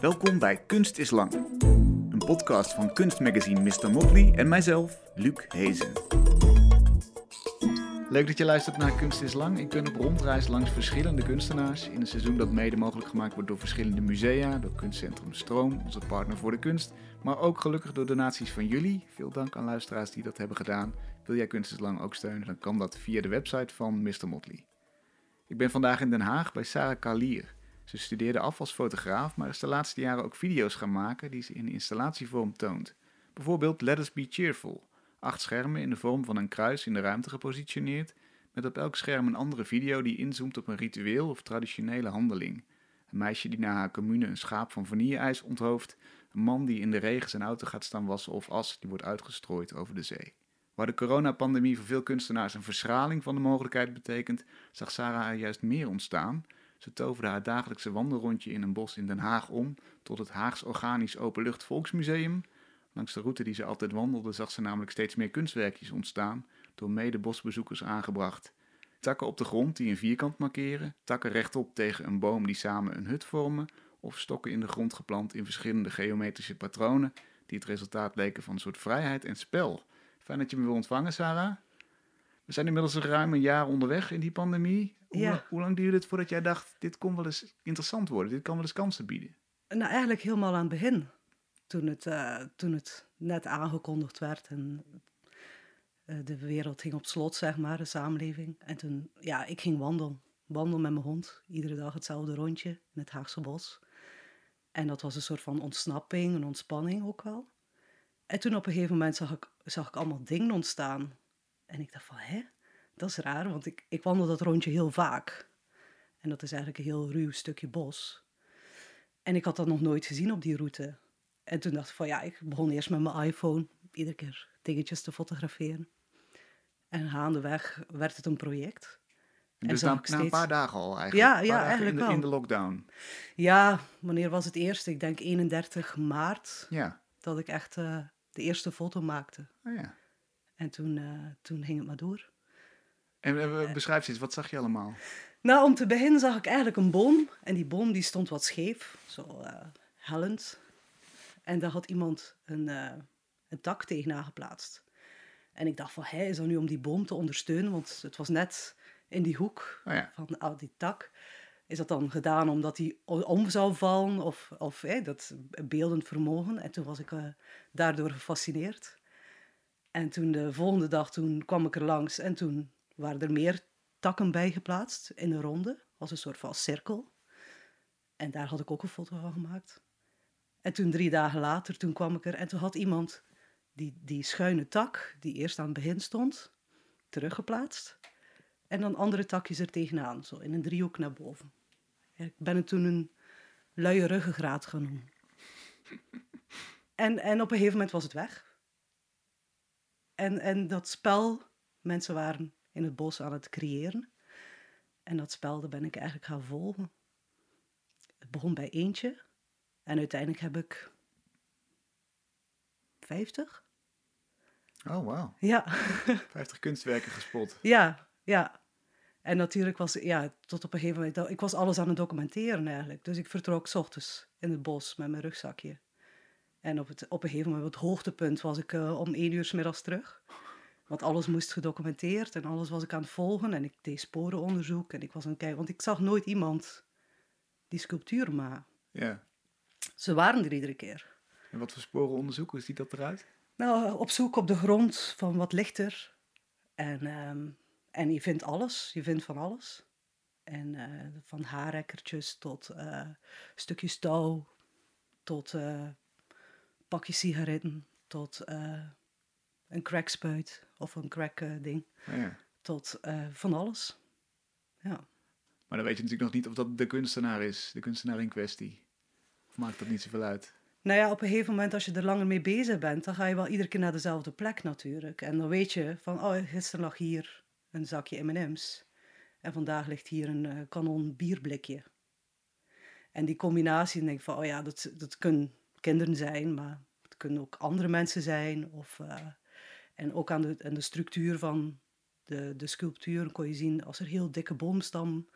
Welkom bij Kunst is Lang, een podcast van kunstmagazine Mr. Motley en mijzelf, Luc Hezen. Leuk dat je luistert naar Kunst is Lang. Ik ben op rondreis langs verschillende kunstenaars in een seizoen dat mede mogelijk gemaakt wordt door verschillende musea, door kunstcentrum Stroom, onze partner voor de kunst, maar ook gelukkig door donaties van jullie. Veel dank aan luisteraars die dat hebben gedaan. Wil jij Kunst is Lang ook steunen, dan kan dat via de website van Mr. Motley. Ik ben vandaag in Den Haag bij Sarah Kalier. Ze studeerde af als fotograaf, maar is de laatste jaren ook video's gaan maken die ze in installatievorm toont. Bijvoorbeeld Let Us Be Cheerful. Acht schermen in de vorm van een kruis in de ruimte gepositioneerd, met op elk scherm een andere video die inzoomt op een ritueel of traditionele handeling. Een meisje die na haar commune een schaap van vanilleijs onthoofd, een man die in de regen zijn auto gaat staan wassen of as die wordt uitgestrooid over de zee. Waar de coronapandemie voor veel kunstenaars een verschraling van de mogelijkheid betekent, zag Sarah er juist meer ontstaan. Ze toverde haar dagelijkse wandelrondje in een bos in Den Haag om tot het Haags Organisch Openlucht Volksmuseum. Langs de route die ze altijd wandelde zag ze namelijk steeds meer kunstwerkjes ontstaan, door mede-bosbezoekers aangebracht. Takken op de grond die een vierkant markeren, takken rechtop tegen een boom die samen een hut vormen, of stokken in de grond geplant in verschillende geometrische patronen, die het resultaat leken van een soort vrijheid en spel. Fijn dat je me wil ontvangen, Sarah. We zijn inmiddels ruim een jaar onderweg in die pandemie. Hoe, Ja. hoe lang duurde het voordat jij dacht, dit kon wel eens interessant worden, dit kan wel eens kansen bieden? Nou, eigenlijk helemaal aan het begin. Toen het, eh, toen het net aangekondigd werd en eh, de wereld ging op slot, zeg maar, de samenleving. En toen, ja, ik ging wandelen. Wandelen met mijn hond. Iedere dag hetzelfde rondje in het Haagse bos. En dat was een soort van ontsnapping, een ontspanning ook wel. En toen op een gegeven moment zag ik, zag ik allemaal dingen ontstaan. En ik dacht van, hè? Dat is raar, want ik, ik wandel dat rondje heel vaak. En dat is eigenlijk een heel ruw stukje bos. En ik had dat nog nooit gezien op die route. En toen dacht ik van ja, ik begon eerst met mijn iPhone iedere keer dingetjes te fotograferen. En gaandeweg werd het een project. En Dus na, ik na een steeds- paar dagen al eigenlijk. Ja, ja, eigenlijk in de, wel. in de lockdown. Ja, wanneer was het eerste? Ik denk 31 maart Ja. dat ik echt eh, de eerste foto maakte. Oh, ja. En toen, eh, toen ging het maar door. En eh, beschrijf eens, wat zag je allemaal? Nou, om te beginnen zag ik eigenlijk een boom. En die boom die stond wat scheef, zo eh, hellend. En daar had iemand een, eh, een tak tegenaan geplaatst. En ik dacht van, hé, is dat nu om die boom te ondersteunen? Want het was net in die hoek Oh ja. van ah, die tak. Is dat dan gedaan omdat o- om zou vallen? Of, of dat beeldend vermogen? En toen was ik daardoor gefascineerd. En toen de volgende dag toen kwam ik er langs en toen waren er meer takken bij geplaatst in een ronde, als een soort van cirkel. En daar had ik ook een foto van gemaakt. En toen drie dagen later, toen kwam ik er en toen had iemand die, die schuine tak, die eerst aan het begin stond, teruggeplaatst. En dan andere takjes er tegenaan, zo in een driehoek naar boven. Ja, Ik ben het toen een luie ruggengraat gaan noemen. En, en op een gegeven moment was het weg. En, en dat spel, mensen waren in het bos aan het creëren. En dat spel, daar ben ik eigenlijk gaan volgen. Het begon bij eentje. En uiteindelijk heb ik 50? Oh, wauw. Ja, 50 kunstwerken gespot. ja, ja. En natuurlijk was, ja, tot op een gegeven moment, ik was alles aan het documenteren eigenlijk. Dus ik vertrok 's ochtends in het bos met mijn rugzakje. En op, het, op een gegeven moment, op het hoogtepunt, was ik eh, om één uur 's middags terug. Want alles moest gedocumenteerd en alles was ik aan het volgen. En ik deed sporenonderzoek en ik was aan het kijken. Want ik zag nooit iemand die sculpturen maken. Ja. Ze waren er iedere keer. En wat voor sporenonderzoek, hoe ziet dat eruit? Nou, op zoek op de grond van wat ligt er. En, ehm, en je vindt alles, je vindt van alles. En eh, van haarrekkertjes tot eh, stukjes touw, tot eh pakjes sigaretten, tot een crackspuit of een crack eh, ding, Oh, ja. tot eh, van alles. Ja. Maar dan weet je natuurlijk nog niet of dat de kunstenaar is, de kunstenaar in kwestie. Of maakt dat niet zoveel uit? Nou ja, op een gegeven moment als je er langer mee bezig bent, dan ga je wel iedere keer naar dezelfde plek natuurlijk. En dan weet je van, oh, gisteren lag hier een zakje M&M's. En vandaag ligt hier een eh, kanon bierblikje. En die combinatie, dan denk ik van, oh ja, dat, dat kunnen kinderen zijn, maar het kunnen ook andere mensen zijn. Of, en ook aan de, aan de structuur van de, de sculptuur kon je zien, als er heel dikke boomstam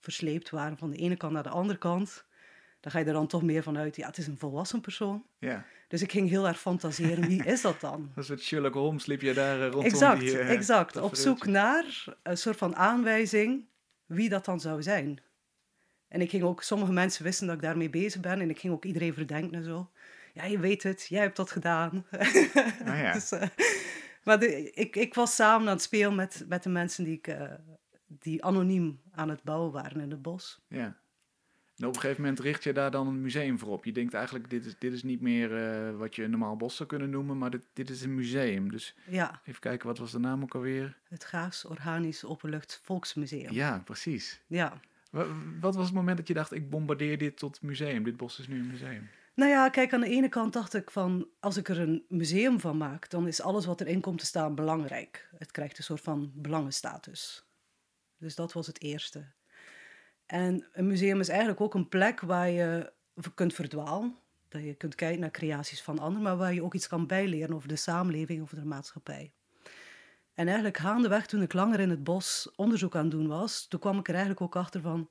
versleept waren van de ene kant naar de andere kant, dan ga je er dan toch meer van uit, ja, het is een volwassen persoon. Ja. Dus ik ging heel erg fantaseren, wie is dat dan? Een soort Sherlock Holmes liep je daar eh, rondom exact, die... eh, exact. Op zoek naar een soort van aanwijzing wie dat dan zou zijn. En ik ging ook, sommige mensen wisten dat ik daarmee bezig ben en ik ging ook iedereen verdenken en zo. Ja, je weet het, jij hebt dat gedaan. Ah ja. Dus, eh, maar de- ik, ik was samen aan het spelen met, met de mensen die, ik, eh, die anoniem aan het bouwen waren in het bos. Ja. En op een gegeven moment richt je daar dan een museum voor op. Je denkt eigenlijk, dit is, dit is niet meer eh, wat je een normaal bos zou kunnen noemen, maar dit, dit is een museum. Dus Ja, even kijken, wat was de naam ook alweer? het Gaags Organisch Openlucht Volksmuseum. Ja, precies. ja. Wa- Wat was het moment dat je dacht, ik bombardeer dit tot museum? Dit bos is nu een museum. Nou ja, kijk, aan de ene kant dacht ik van, als ik er een museum van maak, dan is alles wat erin komt te staan belangrijk. Het krijgt een soort van belangenstatus. Dus dat was het eerste. En een museum is eigenlijk ook een plek waar je kunt verdwalen. Dat je kunt kijken naar creaties van anderen, maar waar je ook iets kan bijleren over de samenleving, over de maatschappij. En eigenlijk gaandeweg, toen ik langer in het bos onderzoek aan doen was, toen kwam ik er eigenlijk ook achter van,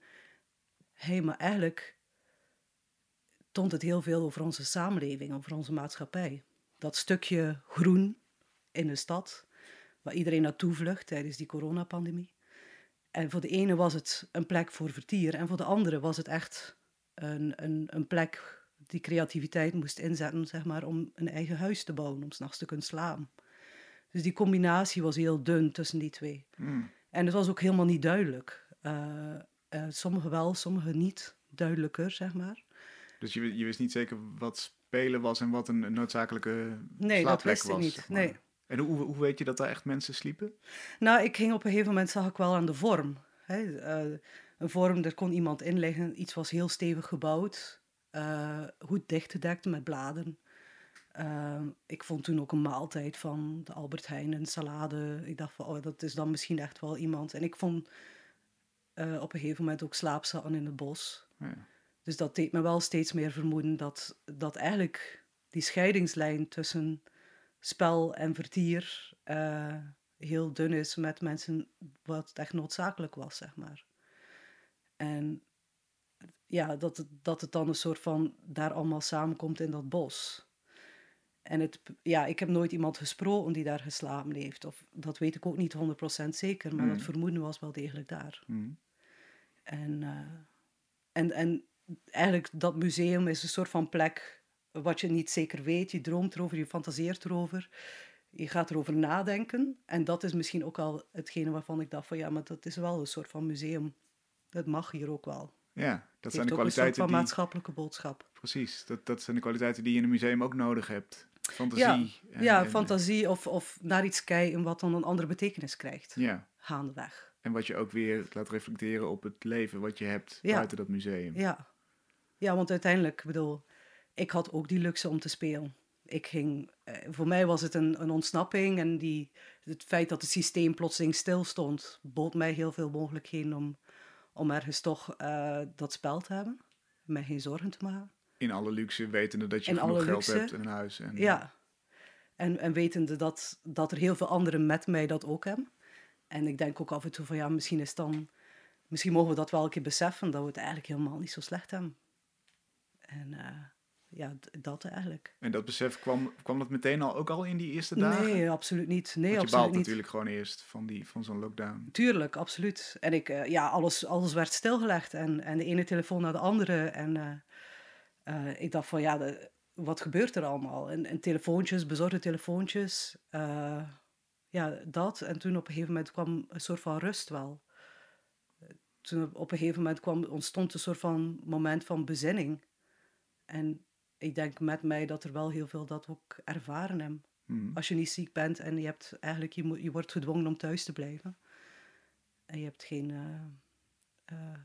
hé, hey, maar eigenlijk toont het heel veel over onze samenleving, over onze maatschappij. Dat stukje groen in de stad, waar iedereen naartoe vlucht tijdens die coronapandemie. En voor de ene was het een plek voor vertier, en voor de andere was het echt een, een, een plek die creativiteit moest inzetten, zeg maar, om een eigen huis te bouwen, om s'nachts te kunnen slapen. Dus die combinatie was heel dun tussen die twee. Hmm. En het was ook helemaal niet duidelijk. Eh eh, sommige wel, sommige niet duidelijker, zeg maar. Dus je, je wist niet zeker wat spelen was en wat een, noodzakelijke Nee, dat slaapplek wist ik was, niet. zeg maar. Nee. En hoe, hoe weet je dat daar echt mensen sliepen? Nou, ik ging op een gegeven moment, zag ik wel aan de vorm. Hè? eh, een vorm, daar kon iemand in liggen. Iets was heel stevig gebouwd. eh, goed dichtgedekt met bladen. Eh, ik vond toen ook een maaltijd van de Albert Heijn, een salade. Ik dacht van, oh, dat is dan misschien echt wel iemand. En ik vond op een gegeven moment ook slaapzakken in het bos. Ja. Dus dat deed me wel steeds meer vermoeden dat, dat eigenlijk die scheidingslijn tussen spel en vertier eh, heel dun is met mensen wat echt noodzakelijk was, zeg maar. En ja, dat het, dat het dan een soort van daar allemaal samenkomt in dat bos. En het, ja, ik heb nooit iemand gesproken die daar geslapen heeft. Of dat weet ik ook niet 100% zeker, maar dat vermoeden was wel degelijk daar. En, eh, en, en eigenlijk dat museum is een soort van plek wat je niet zeker weet. Je droomt erover, je fantaseert erover. Je gaat erover nadenken. En dat is misschien ook al hetgene waarvan ik dacht van ja, maar dat is wel een soort van museum. Dat mag hier ook wel. Ja, dat zijn de ook een soort kwaliteiten van die... maatschappelijke boodschap. Precies, dat, dat zijn de kwaliteiten die je in een museum ook nodig hebt. Fantasie. Ja, en- ja, en- fantasie of, of naar iets kijken wat dan een andere betekenis krijgt. Ja, Gaandeweg. en wat je ook weer laat reflecteren op het leven wat je hebt Ja. buiten dat museum. Ja. Ja, want uiteindelijk, ik bedoel, ik had ook die luxe om te spelen. Ik ging, eh, voor mij was het een, een ontsnapping en die, het feit dat het systeem plotseling stil stond, bood mij heel veel mogelijkheden om, om ergens toch eh, dat spel te hebben. Mij geen zorgen te maken. In alle luxe, wetende dat je In genoeg geld luxe. hebt en een huis. En, Ja. En, en wetende dat, dat er heel veel anderen met mij dat ook hebben. En ik denk ook af en toe van ja, misschien is dan, misschien mogen we dat wel een keer beseffen, dat we het eigenlijk helemaal niet zo slecht hebben. En eh, ja, dat eigenlijk. En dat besef kwam, kwam dat meteen al, ook al in die eerste dagen? Nee, absoluut niet. Nee, Want je absoluut baalt niet. natuurlijk gewoon eerst van, die, van zo'n lockdown. Tuurlijk, absoluut. En ik, eh, ja, alles, alles werd stilgelegd en, en de ene telefoon naar de andere. En eh, ik dacht van, ja, de- wat gebeurt er allemaal? En, en telefoontjes, bezorgde telefoontjes, ja, dat. En toen op een gegeven moment kwam een soort van rust wel. Toen op een gegeven moment kwam, ontstond een soort van moment van bezinning. En ik denk met mij dat er wel heel veel dat ook ervaren hebben Hmm. als je niet ziek bent en je, hebt eigenlijk, je, moet, je wordt gedwongen om thuis te blijven. En je hebt geen eh, eh,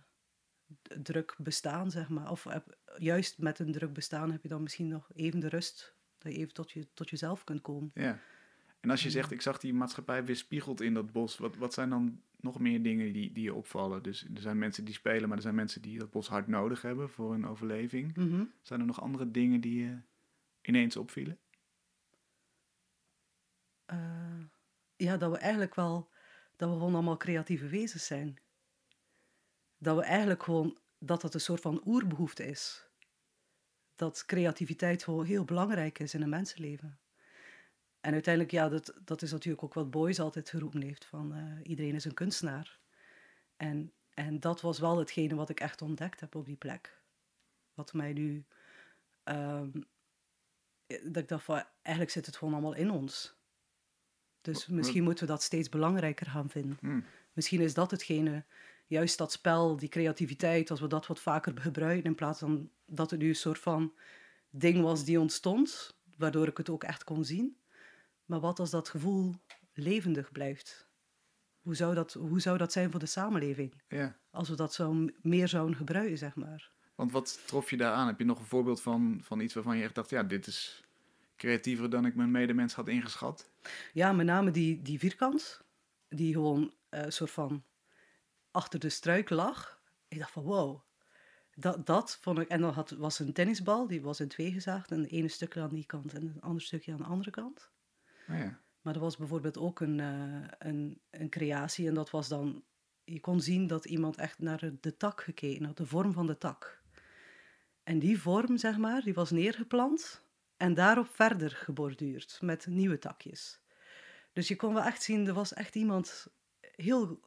druk bestaan, zeg maar. Of heb- juist met een druk bestaan heb je dan misschien nog even de rust. Dat je even tot, je, tot jezelf kunt komen. Ja. En als je zegt, ik zag die maatschappij weerspiegeld in dat bos, wat, wat zijn dan nog meer dingen die, die je opvallen? Dus er zijn mensen die spelen, maar er zijn mensen die dat bos hard nodig hebben voor hun overleving. Mhm. Zijn er nog andere dingen die je ineens opvielen? Eh, ja, dat we eigenlijk wel, dat we gewoon allemaal creatieve wezens zijn. Dat we eigenlijk gewoon, dat het een soort van oerbehoefte is. dat creativiteit gewoon heel belangrijk is in een mensenleven. En uiteindelijk, ja, dat, dat is natuurlijk ook wat Boyce altijd geroepen heeft, van eh, iedereen is een kunstenaar. En, en dat was wel hetgene wat ik echt ontdekt heb op die plek. Wat mij nu, ehm, dat ik dacht van, eigenlijk zit het gewoon allemaal in ons. Dus misschien moeten we dat steeds belangrijker gaan vinden. Hmm. Misschien is dat hetgene, juist dat spel, die creativiteit, als we dat wat vaker gebruiken, in plaats van dat het nu een soort van ding was die ontstond, waardoor ik het ook echt kon zien. Maar wat als dat gevoel levendig blijft? Hoe zou dat, hoe zou dat zijn voor de samenleving? Ja. Als we dat zo meer zouden gebruiken, zeg maar. Want wat trof je daar aan? Heb je nog een voorbeeld van, van iets waarvan je echt dacht, ja, dit is creatiever dan ik mijn medemens had ingeschat? Ja, met name die, die vierkant, die gewoon eh, een soort van achter de struik lag. Ik dacht van, wow, dat, dat vond ik... En dan had, was een tennisbal, die was in twee gezaagd. En een ene stukje aan die kant en een ander stukje aan de andere kant. Oh ja. Maar er was bijvoorbeeld ook een, eh, een, een creatie en dat was dan... Je kon zien dat iemand echt naar de tak gekeken had, de vorm van de tak. En die vorm, zeg maar, die was neergeplant en daarop verder geborduurd met nieuwe takjes. Dus je kon wel echt zien, er was echt iemand heel,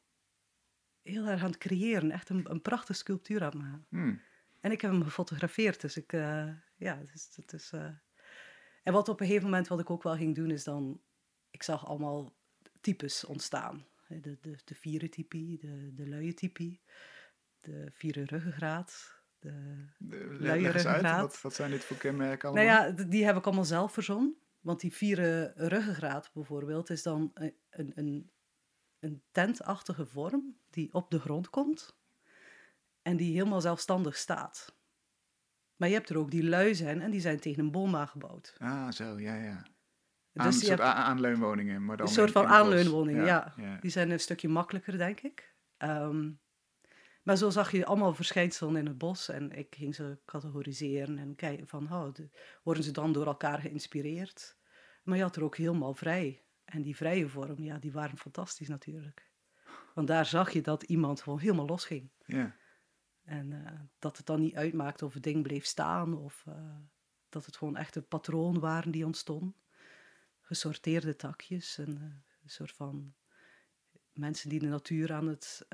heel erg aan het creëren. Echt een, een prachtige sculptuur aan het maken. Hmm. En ik heb hem gefotografeerd, dus ik, eh, ja, het is... Het is eh. En wat op een gegeven moment wat ik ook wel ging doen, is dan... Ik zag allemaal types ontstaan. De, de, de vierentypie, de, de luie typie, de vieren ruggengraat, de... De- Luie ruggengraat. wat, wat zijn dit voor kenmerken allemaal? Nou ja, die heb ik allemaal zelf verzonnen. Want die vieren ruggengraat bijvoorbeeld is dan een, een, een tentachtige vorm die op de grond komt en die helemaal zelfstandig staat. Maar je hebt er ook die lui zijn en die zijn tegen een boom aangebouwd. Ah, zo, ja, ja. Dus Aan, een soort hebt a- aanleunwoningen, maar dan een soort van in het bos. aanleunwoning, ja. ja. Die zijn een stukje makkelijker, denk ik. Ehm, maar zo zag je allemaal verschijnselen in het bos en ik ging ze categoriseren en kijken van, oh, de- worden ze dan door elkaar geïnspireerd? Maar je had er ook helemaal vrij. En die vrije vorm, ja, die waren fantastisch natuurlijk. Want daar zag je dat iemand gewoon helemaal losging. Ja. En eh, dat het dan niet uitmaakte of het ding bleef staan of eh, dat het gewoon echte patronen waren die ontstonden. Gesorteerde takjes en eh, een soort van mensen die de natuur aan het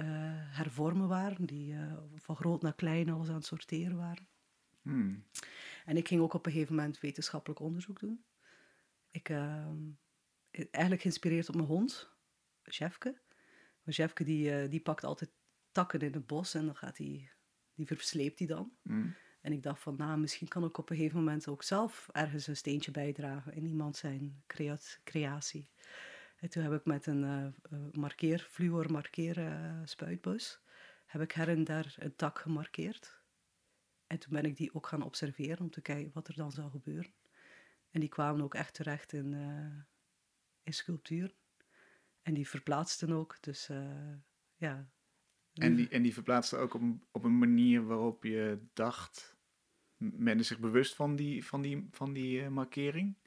hervormen waren, die van groot naar klein alles aan het sorteren waren. Hmm. En ik ging ook op een gegeven moment wetenschappelijk onderzoek doen. Ik, ehm, eigenlijk geïnspireerd op mijn hond, Jefke. Maar Jefke die, die pakt altijd takken in het bos en dan gaat hij, die versleept hij dan. Hmm. En ik dacht van, nou, misschien kan ik op een gegeven moment ook zelf ergens een steentje bijdragen in iemand zijn crea- creatie. En toen heb ik met een eh, markeer, fluor markeer eh, spuitbus, heb ik her en daar een tak gemarkeerd. En toen ben ik die ook gaan observeren om te kijken wat er dan zou gebeuren. En die kwamen ook echt terecht in, eh in sculptuur. En die verplaatsten ook, dus ja. En, die, en die verplaatste ook op een, op een manier waarop je dacht... Men is zich bewust van die, van die, van die eh, markering?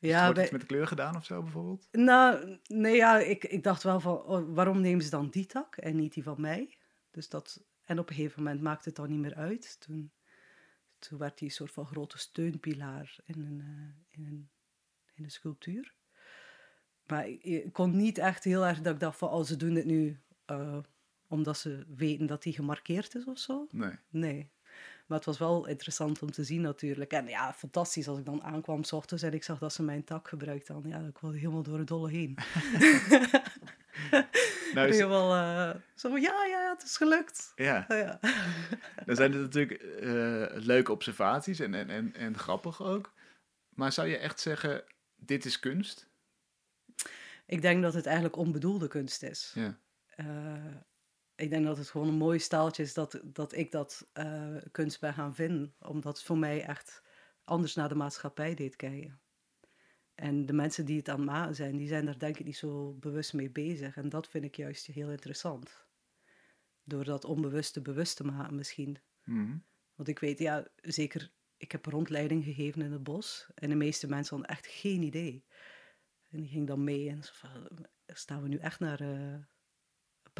Dus ja, wordt iets met de kleur gedaan of zo bijvoorbeeld? Nou, nee, ja, ik, ik dacht wel van, oh, waarom nemen ze dan die tak en niet die van mij? Dus dat, en op een gegeven moment maakte het dan niet meer uit. Toen, toen werd die een soort van grote steunpilaar in een, eh, in een, in een sculptuur. Maar ik, ik kon niet echt heel erg dat ik dacht van, oh, ze doen dit nu eh, omdat ze weten dat die gemarkeerd is of zo. Nee. Nee. Maar het was wel interessant om te zien natuurlijk. En ja, fantastisch als ik dan aankwam s ochtends en ik zag dat ze mijn tak gebruikten. Dan, ja, ik was helemaal door het dolle heen. Nou, is- helemaal eh, zo van, ja, ja, het is gelukt. ja, Ja. dan zijn het natuurlijk eh, leuke observaties en, en, en, en grappig ook. Maar zou je echt zeggen, dit is kunst? Ik denk dat het eigenlijk onbedoelde kunst is. Ja. Ik denk dat het gewoon een mooi staaltje is dat, dat ik dat eh, kunst ben gaan vinden. Omdat het voor mij echt anders naar de maatschappij deed kijken. En de mensen die het aan het maken zijn, die zijn daar denk ik niet zo bewust mee bezig. En dat vind ik juist heel interessant. Door dat onbewuste bewust te maken misschien. Mhm. Want ik weet, ja, zeker, ik heb rondleiding gegeven in het bos. En de meeste mensen hadden echt geen idee. En die ging dan mee en zo van, staan we nu echt naar eh,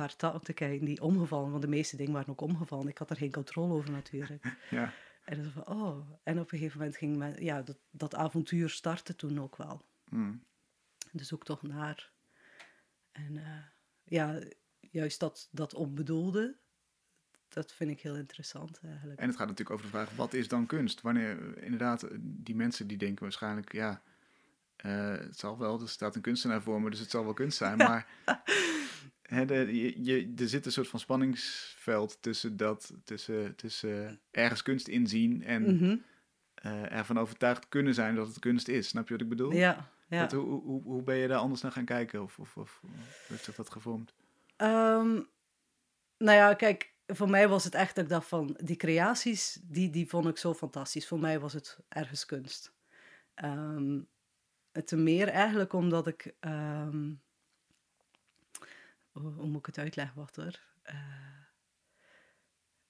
paar takken te kijken die omgevallen, want de meeste dingen waren ook omgevallen. Ik had er geen controle over natuurlijk. Ja. En dan van, oh. En op een gegeven moment ging men, ja, dat, dat avontuur startte toen ook wel. Mm. Dus ook toch naar. En eh, ja, juist dat, dat onbedoelde, dat vind ik heel interessant eigenlijk. En het gaat natuurlijk over de vraag, wat is dan kunst? Wanneer, eh, inderdaad, eh, die mensen die denken waarschijnlijk, ja, eh, het zal wel, er staat een kunstenaar voor me, dus het zal wel kunst zijn. Maar hè, de, je, je, er zit een soort van spanningsveld tussen dat, tussen, tussen ergens kunst inzien en Mhm. eh, ervan overtuigd kunnen zijn dat het kunst is. Snap je wat ik bedoel? Ja, ja. Wat, hoe, hoe, hoe ben je daar anders naar gaan kijken? Of, of, of hoe heeft zich dat gevormd? Ehm, nou ja, kijk, voor mij was het echt dat ik dacht van, die creaties, die, die vond ik zo fantastisch. Voor mij was het ergens kunst. Ehm, het te meer eigenlijk omdat ik, ehm, hoe, moet ik het uitleggen, wat hoor. Eh,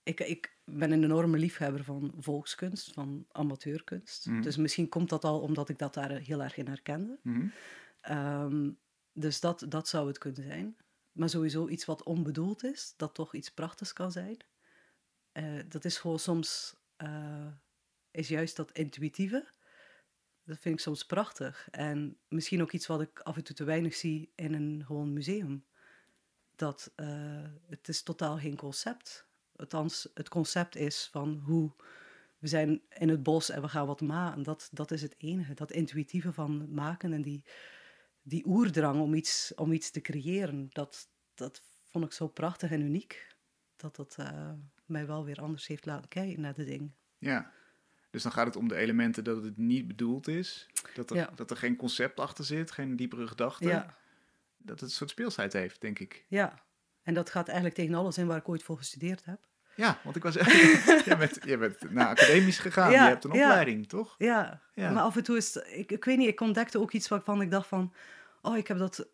ik, ik ben een enorme liefhebber van volkskunst, van amateurkunst. Mhm. Dus misschien komt dat al omdat ik dat daar heel erg in herkende. Mhm. Ehm, dus dat, dat zou het kunnen zijn. Maar sowieso iets wat onbedoeld is, dat toch iets prachtigs kan zijn. Eh, dat is gewoon soms, eh, is juist dat intuïtieve. Dat vind ik soms prachtig. En misschien ook iets wat ik af en toe te weinig zie in een gewoon museum. Dat eh, het is totaal geen concept. Althans, het concept is van hoe we zijn in het bos en we gaan wat maken. Dat, dat is het enige. Dat intuïtieve van maken en die, die oerdrang om iets, om iets te creëren. Dat, dat vond ik zo prachtig en uniek. Dat dat eh, mij wel weer anders heeft laten kijken naar de ding. Ja. Dus dan gaat het om de elementen dat het niet bedoeld is. Dat er, Ja. dat er geen concept achter zit, geen diepere gedachte. Ja, Dat het een soort speelsheid heeft, denk ik. ja. En dat gaat eigenlijk tegen alles in waar ik ooit voor gestudeerd heb. Ja, want ik was... jij, bent, jij bent naar academisch gegaan. Ja, je hebt een ja. opleiding, toch? Ja, Ja. maar af en toe is het, ik, ik weet niet, ik ontdekte ook iets waarvan ik dacht van, oh, ik heb dat,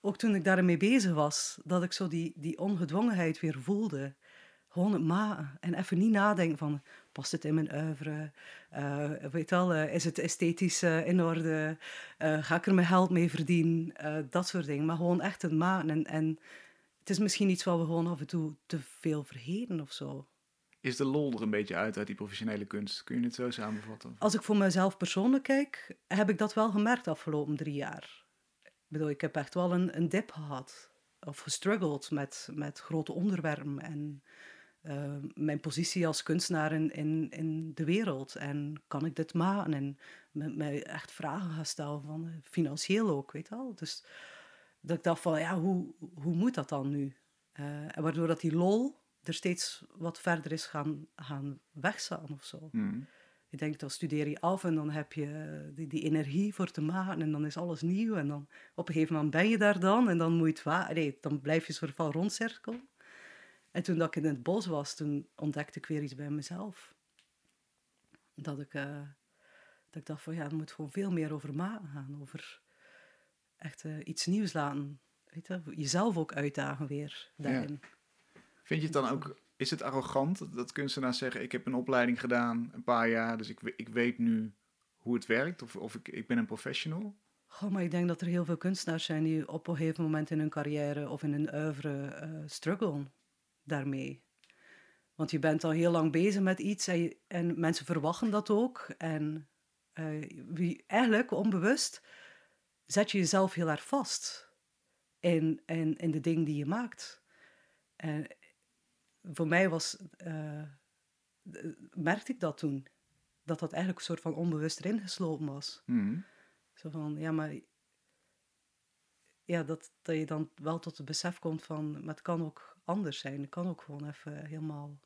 ook toen ik daarmee bezig was, dat ik zo die, die ongedwongenheid weer voelde. Gewoon het maken en even niet nadenken van, past het in mijn oeuvre? Eh, weet wel, eh, is het esthetisch eh, in orde? Ga ik er mijn geld mee verdienen? Dat soort dingen. Maar gewoon echt het maken. En, en het is misschien iets wat we gewoon af en toe te veel vergeten of zo. Is de lol er een beetje uit uit die professionele kunst? Kun je het zo samenvatten? Als ik voor mezelf persoonlijk kijk, heb ik dat wel gemerkt de afgelopen drie jaar. Ik bedoel, ik heb echt wel een, een dip gehad. Of gestruggeld met, met grote onderwerpen. En eh, mijn positie als kunstenaar in, in, in de wereld. En kan ik dit maken? En met mij echt vragen gaan stellen, van, eh, financieel ook, weet je wel. Dus dat ik dacht van, ja, hoe, hoe moet dat dan nu? Eh, en waardoor dat die lol er steeds wat verder is gaan, gaan wegzakken of zo. Hmm. Je denkt, dan studeer je af en dan heb je die, die energie voor te maken en dan is alles nieuw. En dan op een gegeven moment ben je daar dan en dan moet je het nee, dan blijf je soort van rondcirkelen. En toen dat ik in het bos was, toen ontdekte ik weer iets bij mezelf. Dat ik, eh, dat ik dacht van ja, er moet gewoon veel meer over maken gaan. Over echt eh, iets nieuws laten. Weet je, jezelf ook uitdagen weer daarin. Vind je het dan ook... Is het arrogant dat kunstenaars zeggen... ik heb een opleiding gedaan, een paar jaar... dus ik, ik weet nu hoe het werkt? Of, of ik, ik ben een professional? Goh, maar ik denk dat er heel veel kunstenaars zijn die op een gegeven moment in hun carrière of in hun oeuvre eh struggelen daarmee. Want je bent al heel lang bezig met iets en, je- en mensen verwachten dat ook. En eh, wie, eigenlijk onbewust zet je jezelf heel erg vast in, in, in de dingen die je maakt. En voor mij was, eh, merkte ik dat toen. Dat dat eigenlijk een soort van onbewust erin geslopen was. Hmm. Zo van, ja, maar... Ja, dat, dat je dan wel tot het besef komt van... Maar het kan ook anders zijn. Het kan ook gewoon even helemaal...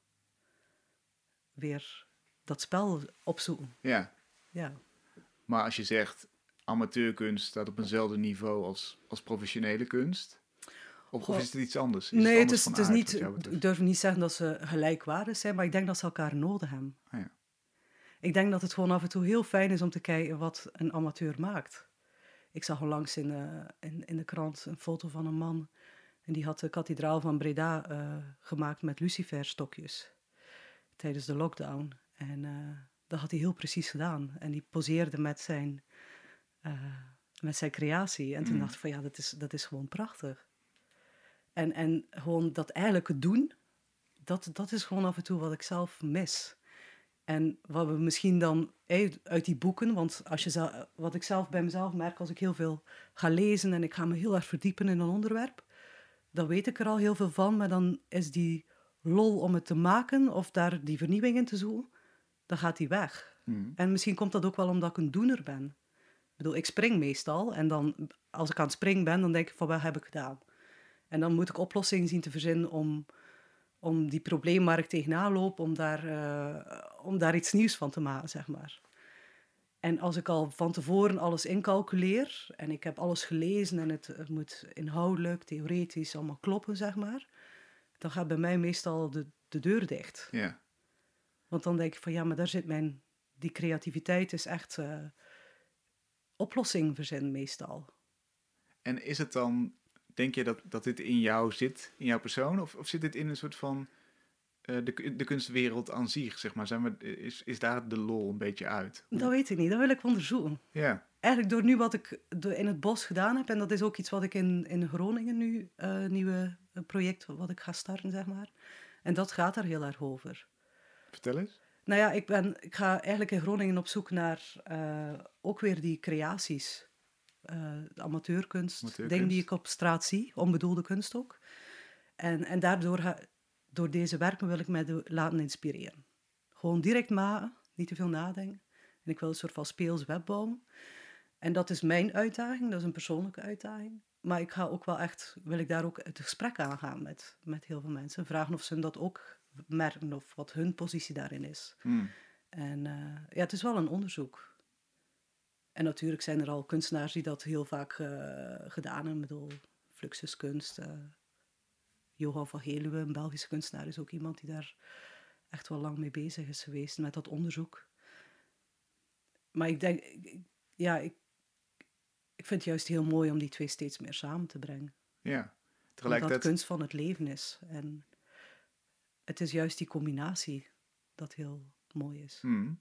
weer dat spel opzoeken. Ja, Ja. maar als je zegt... amateurkunst staat op eenzelfde niveau als, als professionele kunst... Of, of Goh. is het iets anders? Is nee, het anders is, het is niet... Ik durf niet zeggen dat ze gelijkwaardig zijn, maar ik denk dat ze elkaar nodig hebben. Ah, ja. Ik denk dat het gewoon af en toe heel fijn is om te kijken wat een amateur maakt. Ik zag onlangs in, eh, in, in de krant een foto van een man. En die had de kathedraal van Breda eh, gemaakt met luciferstokjes. Tijdens de lockdown. En eh, dat had hij heel precies gedaan. En die poseerde met zijn, eh, met zijn creatie. En toen Mm. dacht ik van ja, dat is, dat is gewoon prachtig. En, en gewoon dat eigenlijke doen, dat, dat is gewoon af en toe wat ik zelf mis. En wat we misschien dan uit die boeken, want als je zelf, wat ik zelf bij mezelf merk, als ik heel veel ga lezen en ik ga me heel erg verdiepen in een onderwerp, dan weet ik er al heel veel van, maar dan is die lol om het te maken of daar die vernieuwing in te zoeken, dan gaat die weg. Mhm. En misschien komt dat ook wel omdat ik een doener ben. Ik bedoel, ik spring meestal en dan, als ik aan het springen ben, dan denk ik van wat heb ik gedaan? En dan moet ik oplossingen zien te verzinnen om, om die probleem waar ik tegenaan loop, om daar, eh, om daar iets nieuws van te maken, zeg maar. En als ik al van tevoren alles incalculeer en ik heb alles gelezen en het, het moet inhoudelijk, theoretisch allemaal kloppen, zeg maar, dan gaat bij mij meestal de, de deur dicht. Ja. Want dan denk ik van ja, maar daar zit mijn, die creativiteit is echt eh oplossing verzinnen meestal. En is het dan, denk je dat, dat dit in jou zit, in jouw persoon? Of, of zit dit in een soort van de, de kunstwereld aan zich, zeg maar? Zijn we, is, is daar de lol een beetje uit? Dat weet ik niet, dat wil ik onderzoeken. Ja, Eigenlijk door nu wat ik in het bos gedaan heb, en dat is ook iets wat ik in, in Groningen nu, eh nieuwe project wat ik ga starten, zeg maar. En dat gaat daar heel erg over. vertel eens. Nou ja, ik, ben, ik ga eigenlijk in Groningen op zoek naar eh, ook weer die creaties. eh, de amateurkunst, Amateurkunst. dingen die ik op straat zie, onbedoelde kunst ook. En, en daardoor, ga, door deze werken wil ik mij laten inspireren. Gewoon direct maken, niet te veel nadenken. En ik wil een soort van speels web bouwen. En dat is mijn uitdaging, dat is een persoonlijke uitdaging. Maar ik ga ook wel echt, wil ik daar ook het gesprek aangaan met, met heel veel mensen. Vragen of ze dat ook merken of wat hun positie daarin is. Hmm. En eh, ja, het is wel een onderzoek. En natuurlijk zijn er al kunstenaars die dat heel vaak eh, gedaan hebben. Ik bedoel, Fluxuskunst. eh Johan van Geluwe, een Belgische kunstenaar, is ook iemand die daar echt wel lang mee bezig is geweest met dat onderzoek. Maar ik denk, ja, ik, ik vind het juist heel mooi om die twee steeds meer samen te brengen. Ja, tegelijkertijd... kunst van het leven is. En het is juist die combinatie dat heel mooi is. Hmm.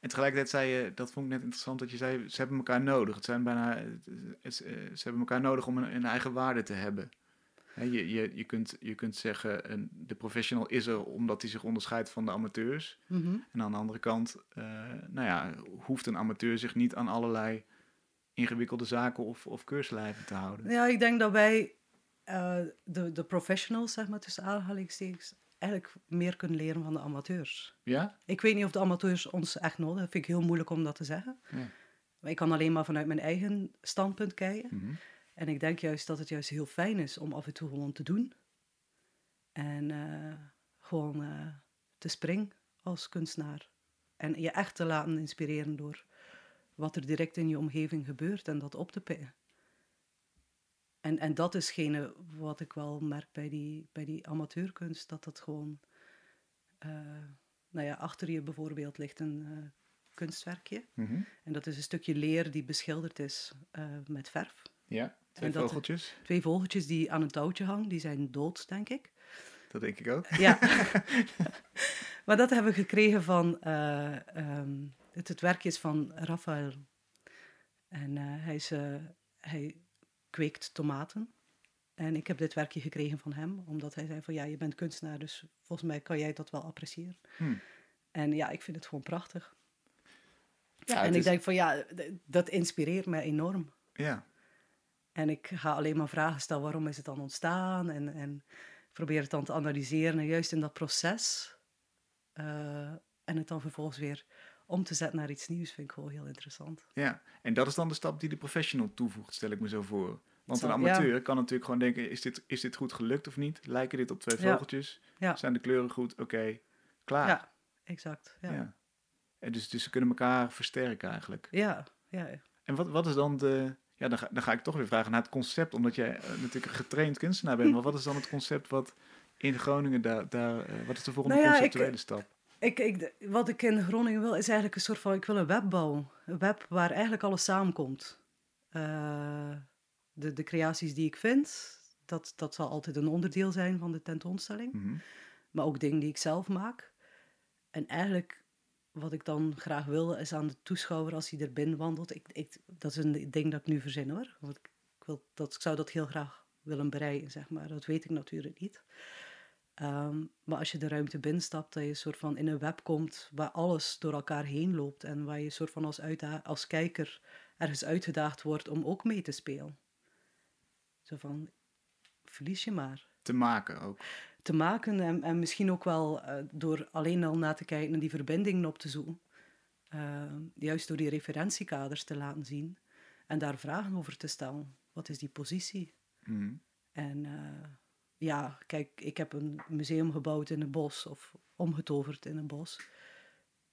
En tegelijkertijd zei je, dat vond ik net interessant, dat je zei, ze hebben elkaar nodig. Het zijn bijna, het- het- ze hebben elkaar nodig om een, een eigen waarde te hebben. Je, je, je, kunt, je kunt zeggen, een, de professional is er omdat hij zich onderscheidt van de amateurs. Mhm. En aan de andere kant, eh, nou ja, hoeft een amateur zich niet aan allerlei ingewikkelde zaken of, of keurslijven te houden. Ja, ik denk dat wij, eh, de, de professionals, zeg maar tussen aanhalingstekens, eigenlijk meer kunnen leren van de amateurs. Ja? Ik weet niet of de amateurs ons echt nodig hebben. Dat vind ik heel moeilijk om dat te zeggen. Ja. Maar ik kan alleen maar vanuit mijn eigen standpunt kijken. Mhm. En ik denk juist dat het juist heel fijn is om af en toe gewoon te doen. En eh, gewoon eh, te springen als kunstenaar. En je echt te laten inspireren door wat er direct in je omgeving gebeurt en dat op te pikken. En, en dat is gene wat ik wel merk bij die, bij die amateurkunst, dat dat gewoon... eh, nou ja, achter je bijvoorbeeld ligt een kunstwerkje. Mhm. En dat is een stukje leer die beschilderd is met verf. Ja, twee En dat- vogeltjes, Twee vogeltjes die aan een touwtje hangen, die zijn dood, denk ik. dat denk ik ook. Ja. maar dat hebben we gekregen van... eh, ehm, het, het werk is van Raphaël. En eh, hij, is, eh, hij kweekt tomaten. En ik heb dit werkje gekregen van hem, omdat hij zei van... Ja, je bent kunstenaar, dus volgens mij kan jij dat wel appreciëren. Hmm. En ja, ik vind het gewoon prachtig. Ja, en ik is- denk van ja, dat inspireert mij enorm. Ja, En ik ga alleen maar vragen stellen, waarom is het dan ontstaan? En, en probeer het dan te analyseren. En juist in dat proces. eh, en het dan vervolgens weer om te zetten naar iets nieuws, vind ik gewoon heel interessant. ja. En dat is dan de stap die de professional toevoegt, stel ik me zo voor. Want een ja. amateur kan natuurlijk gewoon denken, is dit, is dit goed gelukt of niet? Lijken dit op twee vogeltjes? Ja, Zijn de kleuren goed? Oké, klaar. ja exact. Ja. En dus, dus ze kunnen elkaar versterken eigenlijk. Ja, ja, En wat, wat is dan de... Ja, dan ga, dan ga ik toch weer vragen naar het concept, omdat jij eh, natuurlijk een getraind kunstenaar bent. Maar wat is dan het concept wat in Groningen daar... daar eh, wat is de volgende Nou ja, ik- conceptuele stap? Ik, ik, wat ik in Groningen wil, is eigenlijk een soort van... Ik wil een web bouwen. Een web waar eigenlijk alles samenkomt. Eh, de, de creaties die ik vind, dat, dat zal altijd een onderdeel zijn van de tentoonstelling. Mhm. maar ook dingen die ik zelf maak. En eigenlijk, wat ik dan graag wil, is aan de toeschouwer als hij er binnen wandelt. Ik, ik, dat is een ding dat ik nu verzin hoor. Want ik, wil, dat, ik zou dat heel graag willen bereiken, zeg maar. Dat weet ik natuurlijk niet. Ehm, maar als je de ruimte binnenstapt, dat je soort van in een web komt waar alles door elkaar heen loopt en waar je soort van als, als kijker ergens uitgedaagd wordt om ook mee te spelen. Zo van, verlies je maar. Te maken ook. Te maken en, en misschien ook wel uh, door alleen al na te kijken en die verbindingen op te zoeken. Uh, juist door die referentiekaders te laten zien en daar vragen over te stellen. Wat is die positie? Mm. En uh, ja, kijk, ik heb een museum gebouwd in een bos of omgetoverd in een bos.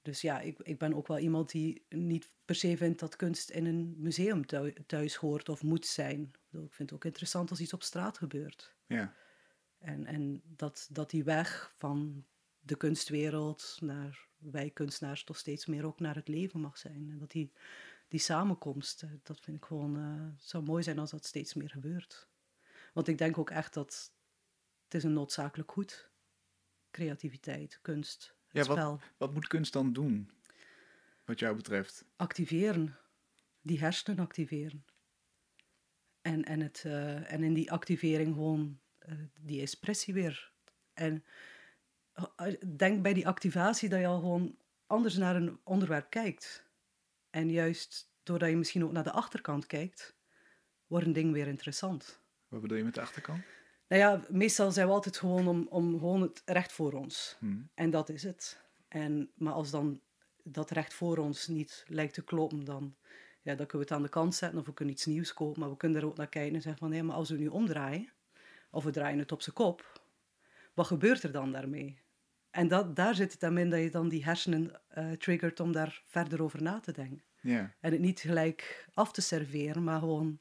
Dus ja, ik, ik ben ook wel iemand die niet per se vindt dat kunst in een museum thuis hoort of moet zijn. Ik vind het ook interessant als iets op straat gebeurt. Ja. En, en dat, dat die weg van de kunstwereld naar wij kunstenaars toch steeds meer ook naar het leven mag zijn. En dat die, die samenkomst, eh, dat vind ik gewoon, uh, zou mooi zijn als dat steeds meer gebeurt. Want ik denk ook echt dat het is een noodzakelijk goed. Creativiteit, kunst, ja, spel. Wat, wat moet kunst dan doen, wat jou betreft? Activeren. Die hersenen activeren. En, en, het, uh, en in die activering gewoon die expressie weer. En uh, denk bij die activatie dat je al gewoon anders naar een onderwerp kijkt. En juist doordat je misschien ook naar de achterkant kijkt, wordt een ding weer interessant. Wat bedoel je met de achterkant? Nou ja, meestal zijn we altijd gewoon om, om gewoon het recht voor ons. Hmm. En dat is het. En, maar als dan dat recht voor ons niet lijkt te kloppen, dan, ja, dan kunnen we het aan de kant zetten of we kunnen iets nieuws kopen. Maar we kunnen er ook naar kijken en zeggen van, nee, maar als we nu omdraaien, of we draaien het op zijn kop, wat gebeurt er dan daarmee? En dat, daar zit het dan in dat je dan die hersenen uh, triggert om daar verder over na te denken. En het niet gelijk af te serveren, maar gewoon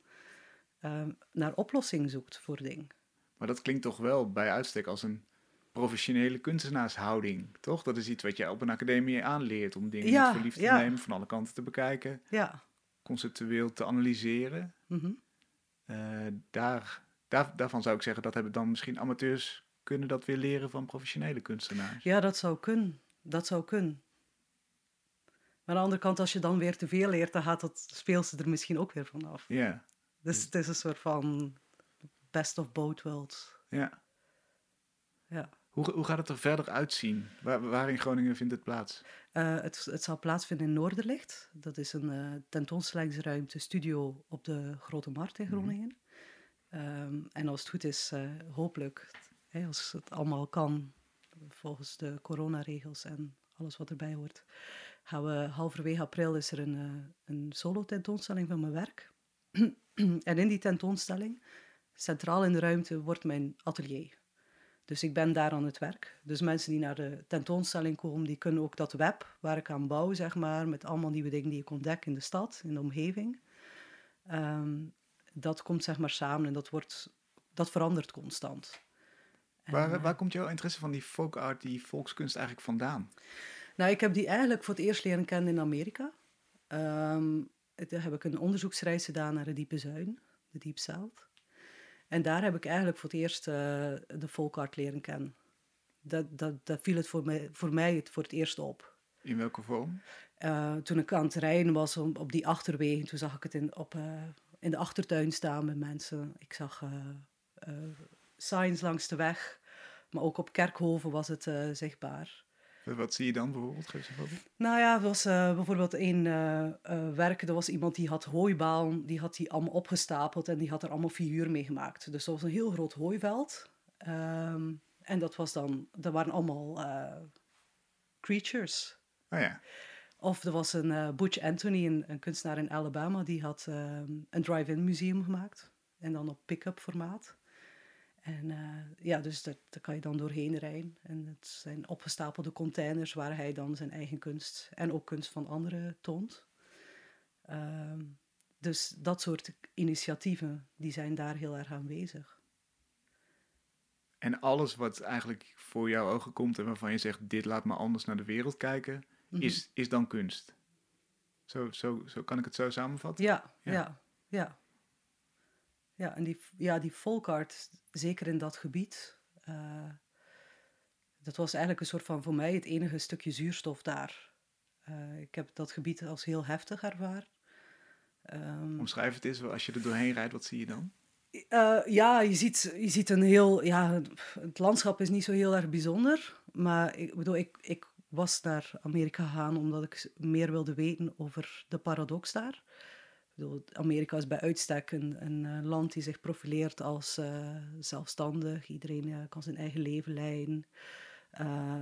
uh, naar oplossing zoekt voor dingen. Maar dat klinkt toch wel bij uitstek als een professionele kunstenaarshouding, toch? Dat is iets wat je op een academie aanleert om dingen Ja, met verliefd te ja. nemen, van alle kanten te bekijken, Ja. conceptueel te analyseren. Mhm. Eh, daar, daar, daarvan zou ik zeggen, dat hebben dan misschien amateurs kunnen dat weer leren van professionele kunstenaars. Ja, dat zou kunnen. Dat zou kunnen. Maar aan de andere kant, als je dan weer te veel leert, dan gaat dat speelste er misschien ook weer vanaf. Ja, Dus het is een soort van best of both worlds. ja. Ja. Hoe, hoe gaat het er verder uitzien? Waar, waar in Groningen vindt het plaats? Eh, het, het zal plaatsvinden in Noorderlicht. Dat is een eh, tentoonstellingsruimte, studio op de Grote Markt in Groningen. Ehm, en als het goed is, eh, hopelijk, als het allemaal kan, volgens de coronaregels en alles wat erbij hoort, gaan we halverwege april is er een, eh, een solo tentoonstelling van mijn werk. en in die tentoonstelling, centraal in de ruimte, wordt mijn atelier. Dus ik ben daar aan het werk. Dus mensen die naar de tentoonstelling komen, die kunnen ook dat web waar ik aan bouw, zeg maar, met allemaal nieuwe dingen die ik ontdek in de stad, in de omgeving. ehm, dat komt zeg maar samen en dat, wordt, dat verandert constant. En, Waar, eh, waar komt jouw interesse van die folk art, die volkskunst eigenlijk vandaan? Nou, ik heb die eigenlijk voor het eerst leren kennen in Amerika. Ehm, daar heb ik een onderzoeksreis gedaan naar de Diepe Zuiden, de Deep South. En daar heb ik eigenlijk voor het eerst eh, de folk art leren kennen. Dat, dat, dat viel het voor mij, voor mij het voor het eerst op. In welke vorm? Eh, toen ik aan het rijden was om, op die achterwegen, toen zag ik het in, op, in de achtertuin staan met mensen. Ik zag eh, eh, signs langs de weg, maar ook op kerkhoven was het eh, zichtbaar. Wat zie je dan bijvoorbeeld? Geef voorbeeld. Nou ja, er was bijvoorbeeld een eh eh, werk, er was iemand die had hooibalen, die had die allemaal opgestapeld en die had er allemaal figuur mee gemaakt. Dus dat was een heel groot hooiveld. Ehm, en dat was dan, dat waren allemaal creatures. Oh ja, Of er was een eh, Butch Anthony, een, kunstenaar in Alabama, die had ehm, een drive-in museum gemaakt. En dan op pick-up formaat. En eh, ja, dus daar kan je dan doorheen rijden. En het zijn opgestapelde containers waar hij dan zijn eigen kunst en ook kunst van anderen toont. Ehm, dus dat soort initiatieven, die zijn daar heel erg aanwezig. en alles wat eigenlijk voor jouw ogen komt en waarvan je zegt, dit laat me anders naar de wereld kijken, Mhm. is, is dan kunst. Zo, zo, zo kan ik het zo samenvatten? Ja, Ja. ja, ja. Ja, en die, ja, die folkart, zeker in dat gebied, eh, dat was eigenlijk een soort van voor mij het enige stukje zuurstof daar. Eh, ik heb dat gebied als heel heftig ervaren. Ehm, Omschrijf het eens, als je er doorheen rijdt, wat zie je dan? Eh, ja, je ziet, je ziet een heel... Ja, het landschap is niet zo heel erg bijzonder. Maar ik bedoel, ik, ik was naar Amerika gegaan omdat ik meer wilde weten over de paradox daar. Amerika is bij uitstek een, een eh, land die zich profileert als uh, zelfstandig. Iedereen kan zijn eigen leven leiden.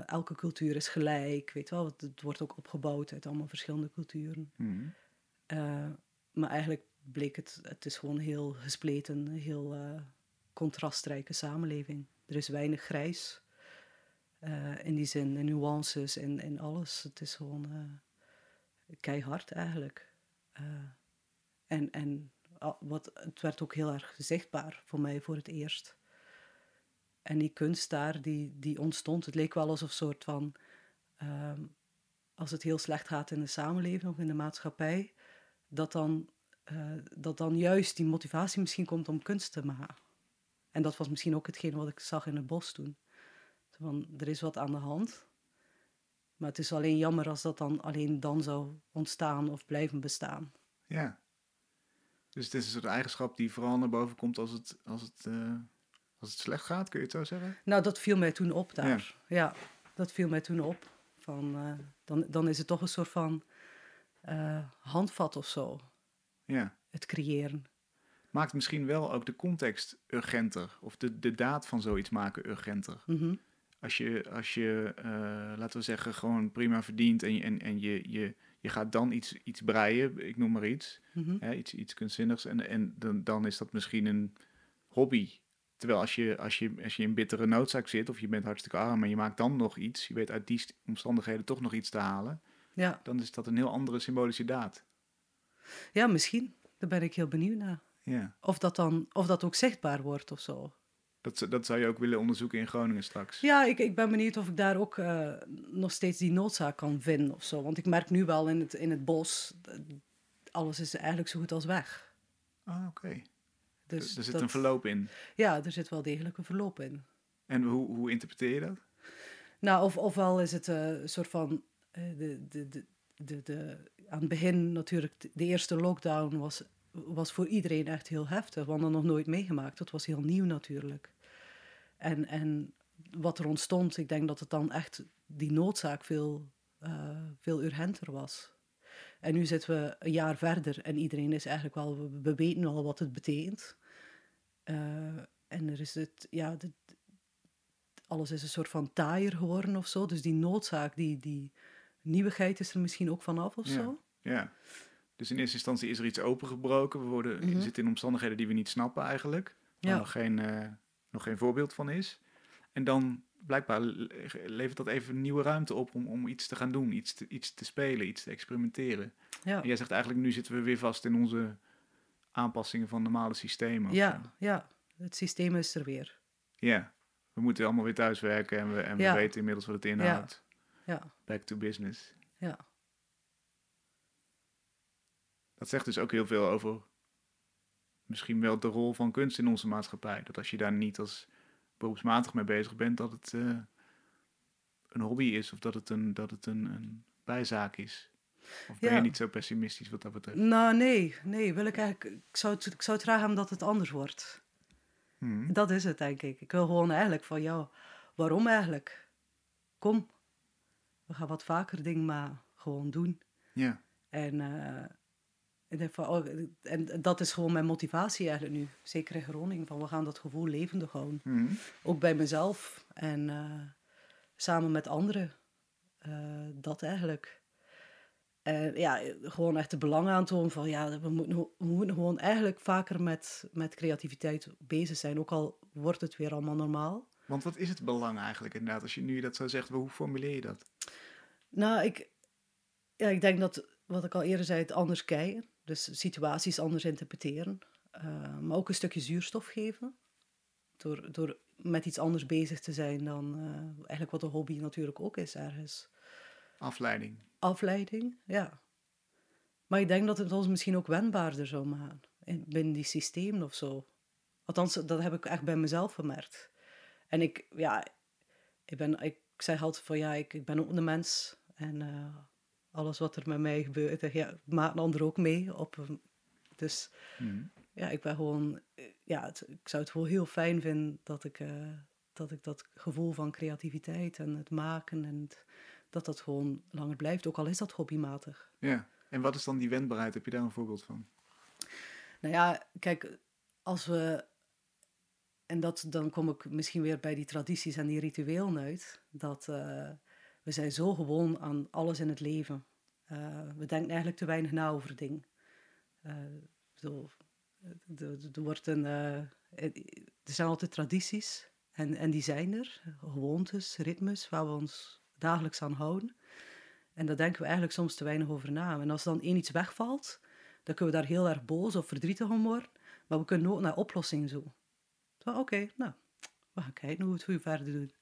elke cultuur is gelijk, weet wel. Het, wordt ook opgebouwd uit allemaal verschillende culturen. Mhm. maar eigenlijk bleek het, het is gewoon heel gespleten, heel contrastrijke samenleving. Er is weinig grijs uh, in die zin, in nuances en in alles. Het is gewoon uh, keihard eigenlijk. en en wat, het werd ook heel erg zichtbaar voor mij voor het eerst. En die kunst daar, die, die ontstond, het leek wel alsof een soort van... Ehm, als het heel slecht gaat in de samenleving of in de maatschappij, dat dan dat dan juist die motivatie misschien komt om kunst te maken. En dat was misschien ook hetgeen wat ik zag in het bos toen. Van, er is wat aan de hand. Maar het is alleen jammer als dat dan alleen dan zou ontstaan of blijven bestaan. Ja. Dus het is een soort eigenschap die vooral naar boven komt als het, als het, uh, als het slecht gaat, kun je het zo zeggen? Nou, dat viel mij toen op daar. Ja, dat viel mij toen op. Van, uh, dan, dan is het toch een soort van handvat of zo ja. het creëren. Maakt misschien wel ook de context urgenter, of de, de daad van zoiets maken urgenter. Mhm. Als je, als je uh, laten we zeggen, gewoon prima verdient en, en, en je, je, je gaat dan iets, iets breien, ik noem maar iets, mhm. hè, iets, iets kunstzinnigs, en, en dan, dan is dat misschien een hobby. Terwijl als je, als, je, als je in bittere noodzaak zit, of je bent hartstikke arm en je maakt dan nog iets, je weet uit die omstandigheden toch nog iets te halen, ja. dan is dat een heel andere symbolische daad. Ja, misschien. Daar ben ik heel benieuwd naar. Ja. Of dat dan of dat ook zichtbaar wordt of zo. Dat, dat zou je ook willen onderzoeken in Groningen straks. Ja, ik, ik ben benieuwd of ik daar ook uh, nog steeds die noodzaak kan vinden of zo. Want ik merk nu wel in het, in het bos, alles is eigenlijk zo goed als weg. Ah, oké. Dus er zit een verloop in. Ja, er zit wel degelijk een verloop in. En hoe, hoe interpreteer je dat? Nou, of, ofwel is het uh, een soort van uh, de, de, de, de, de, aan het begin natuurlijk, de eerste lockdown was, was voor iedereen echt heel heftig. We hadden nog nooit meegemaakt. Dat was heel nieuw natuurlijk. En, en wat er ontstond, ik denk dat het dan echt die noodzaak veel, uh, veel urgenter was. En nu zitten we een jaar verder en iedereen is eigenlijk wel, we, weten al wat het betekent. Uh, en er is het, ja, alles is een soort van taaier geworden of zo. Dus die noodzaak, die, die, nieuwigheid is er misschien ook vanaf of ja. zo. Ja. Dus in eerste instantie is er iets opengebroken. We worden, mm zitten in omstandigheden die we niet snappen eigenlijk. Waar ja. nog, geen, uh, nog geen voorbeeld van is. En dan blijkbaar levert dat even nieuwe ruimte op om, om iets te gaan doen. Iets te, iets te spelen, iets te experimenteren. Ja. En jij zegt eigenlijk nu zitten we weer vast in onze aanpassingen van normale systemen. Ja, ja, het systeem is er weer. Ja, we moeten allemaal weer thuiswerken en we, en we weten inmiddels wat het inhoudt. Ja. Back to business. Ja. Dat zegt dus ook heel veel over misschien wel de rol van kunst in onze maatschappij. Dat als je daar niet als beroepsmatig mee bezig bent, dat het uh, een hobby is of dat het een, dat het een, een bijzaak is. Of ben Ja. je niet zo pessimistisch wat dat betreft? Nou, nee, nee, wil ik eigenlijk, ik zou het, ik zou het graag hebben dat het anders wordt. Hmm. Dat is het, denk ik. Ik wil gewoon eigenlijk van, ja, waarom eigenlijk? Kom, we gaan wat vaker dingen maar gewoon doen. Ja, En, eh, ik denk van, oh, en dat is gewoon mijn motivatie eigenlijk nu. Zeker in Groningen, van we gaan dat gevoel levendig houden. Hmm. Ook bij mezelf en eh, samen met anderen. Eh, dat eigenlijk. En ja, gewoon echt de belang aantonen van ja, we moeten, we moeten gewoon eigenlijk vaker met, met creativiteit bezig zijn. Ook al wordt het weer allemaal normaal. Want wat is het belang eigenlijk inderdaad? Als je nu dat zo zegt, hoe formuleer je dat? Nou, ik, ja, ik denk dat, wat ik al eerder zei, het anders kijken. Dus situaties anders interpreteren. Uh, maar ook een stukje zuurstof geven. Door, door met iets anders bezig te zijn dan uh, eigenlijk wat een hobby natuurlijk ook is ergens. Afleiding. Afleiding, ja. Maar ik denk dat het ons misschien ook wendbaarder zou maken. In, binnen die systemen of zo. Althans, dat heb ik echt bij mezelf gemerkt. En ik, ja, ik, ben, ik zeg altijd van ja, ik, ik ben ook een mens. En uh, alles wat er met mij gebeurt, ja, maakt een ander ook mee op een Dus Mhm. ja, ik ben gewoon, ja, het- ik zou het wel heel fijn vinden dat ik, eh, dat ik dat gevoel van creativiteit en het maken en het- dat dat gewoon langer blijft, ook al is dat hobbymatig. Ja. En wat is dan die wendbaarheid? Heb je daar een voorbeeld van? Nou ja, kijk, als we. En dat, dan kom ik misschien weer bij die tradities en die rituelen uit. Dat eh, we zijn zo gewoon aan alles in het leven. Eh, we denken eigenlijk te weinig na over dingen. Eh, zo, er- er- wordt een, eh, er zijn altijd tradities. En, en die zijn er. Gewoontes, ritmes, waar we ons dagelijks aan houden. En daar denken we eigenlijk soms te weinig over na. En als dan één iets wegvalt, dan kunnen we daar heel erg boos of verdrietig om worden. Maar we kunnen ook naar oplossingen zoeken. Zo, Oké, nou, we gaan kijken hoe we het verder doen.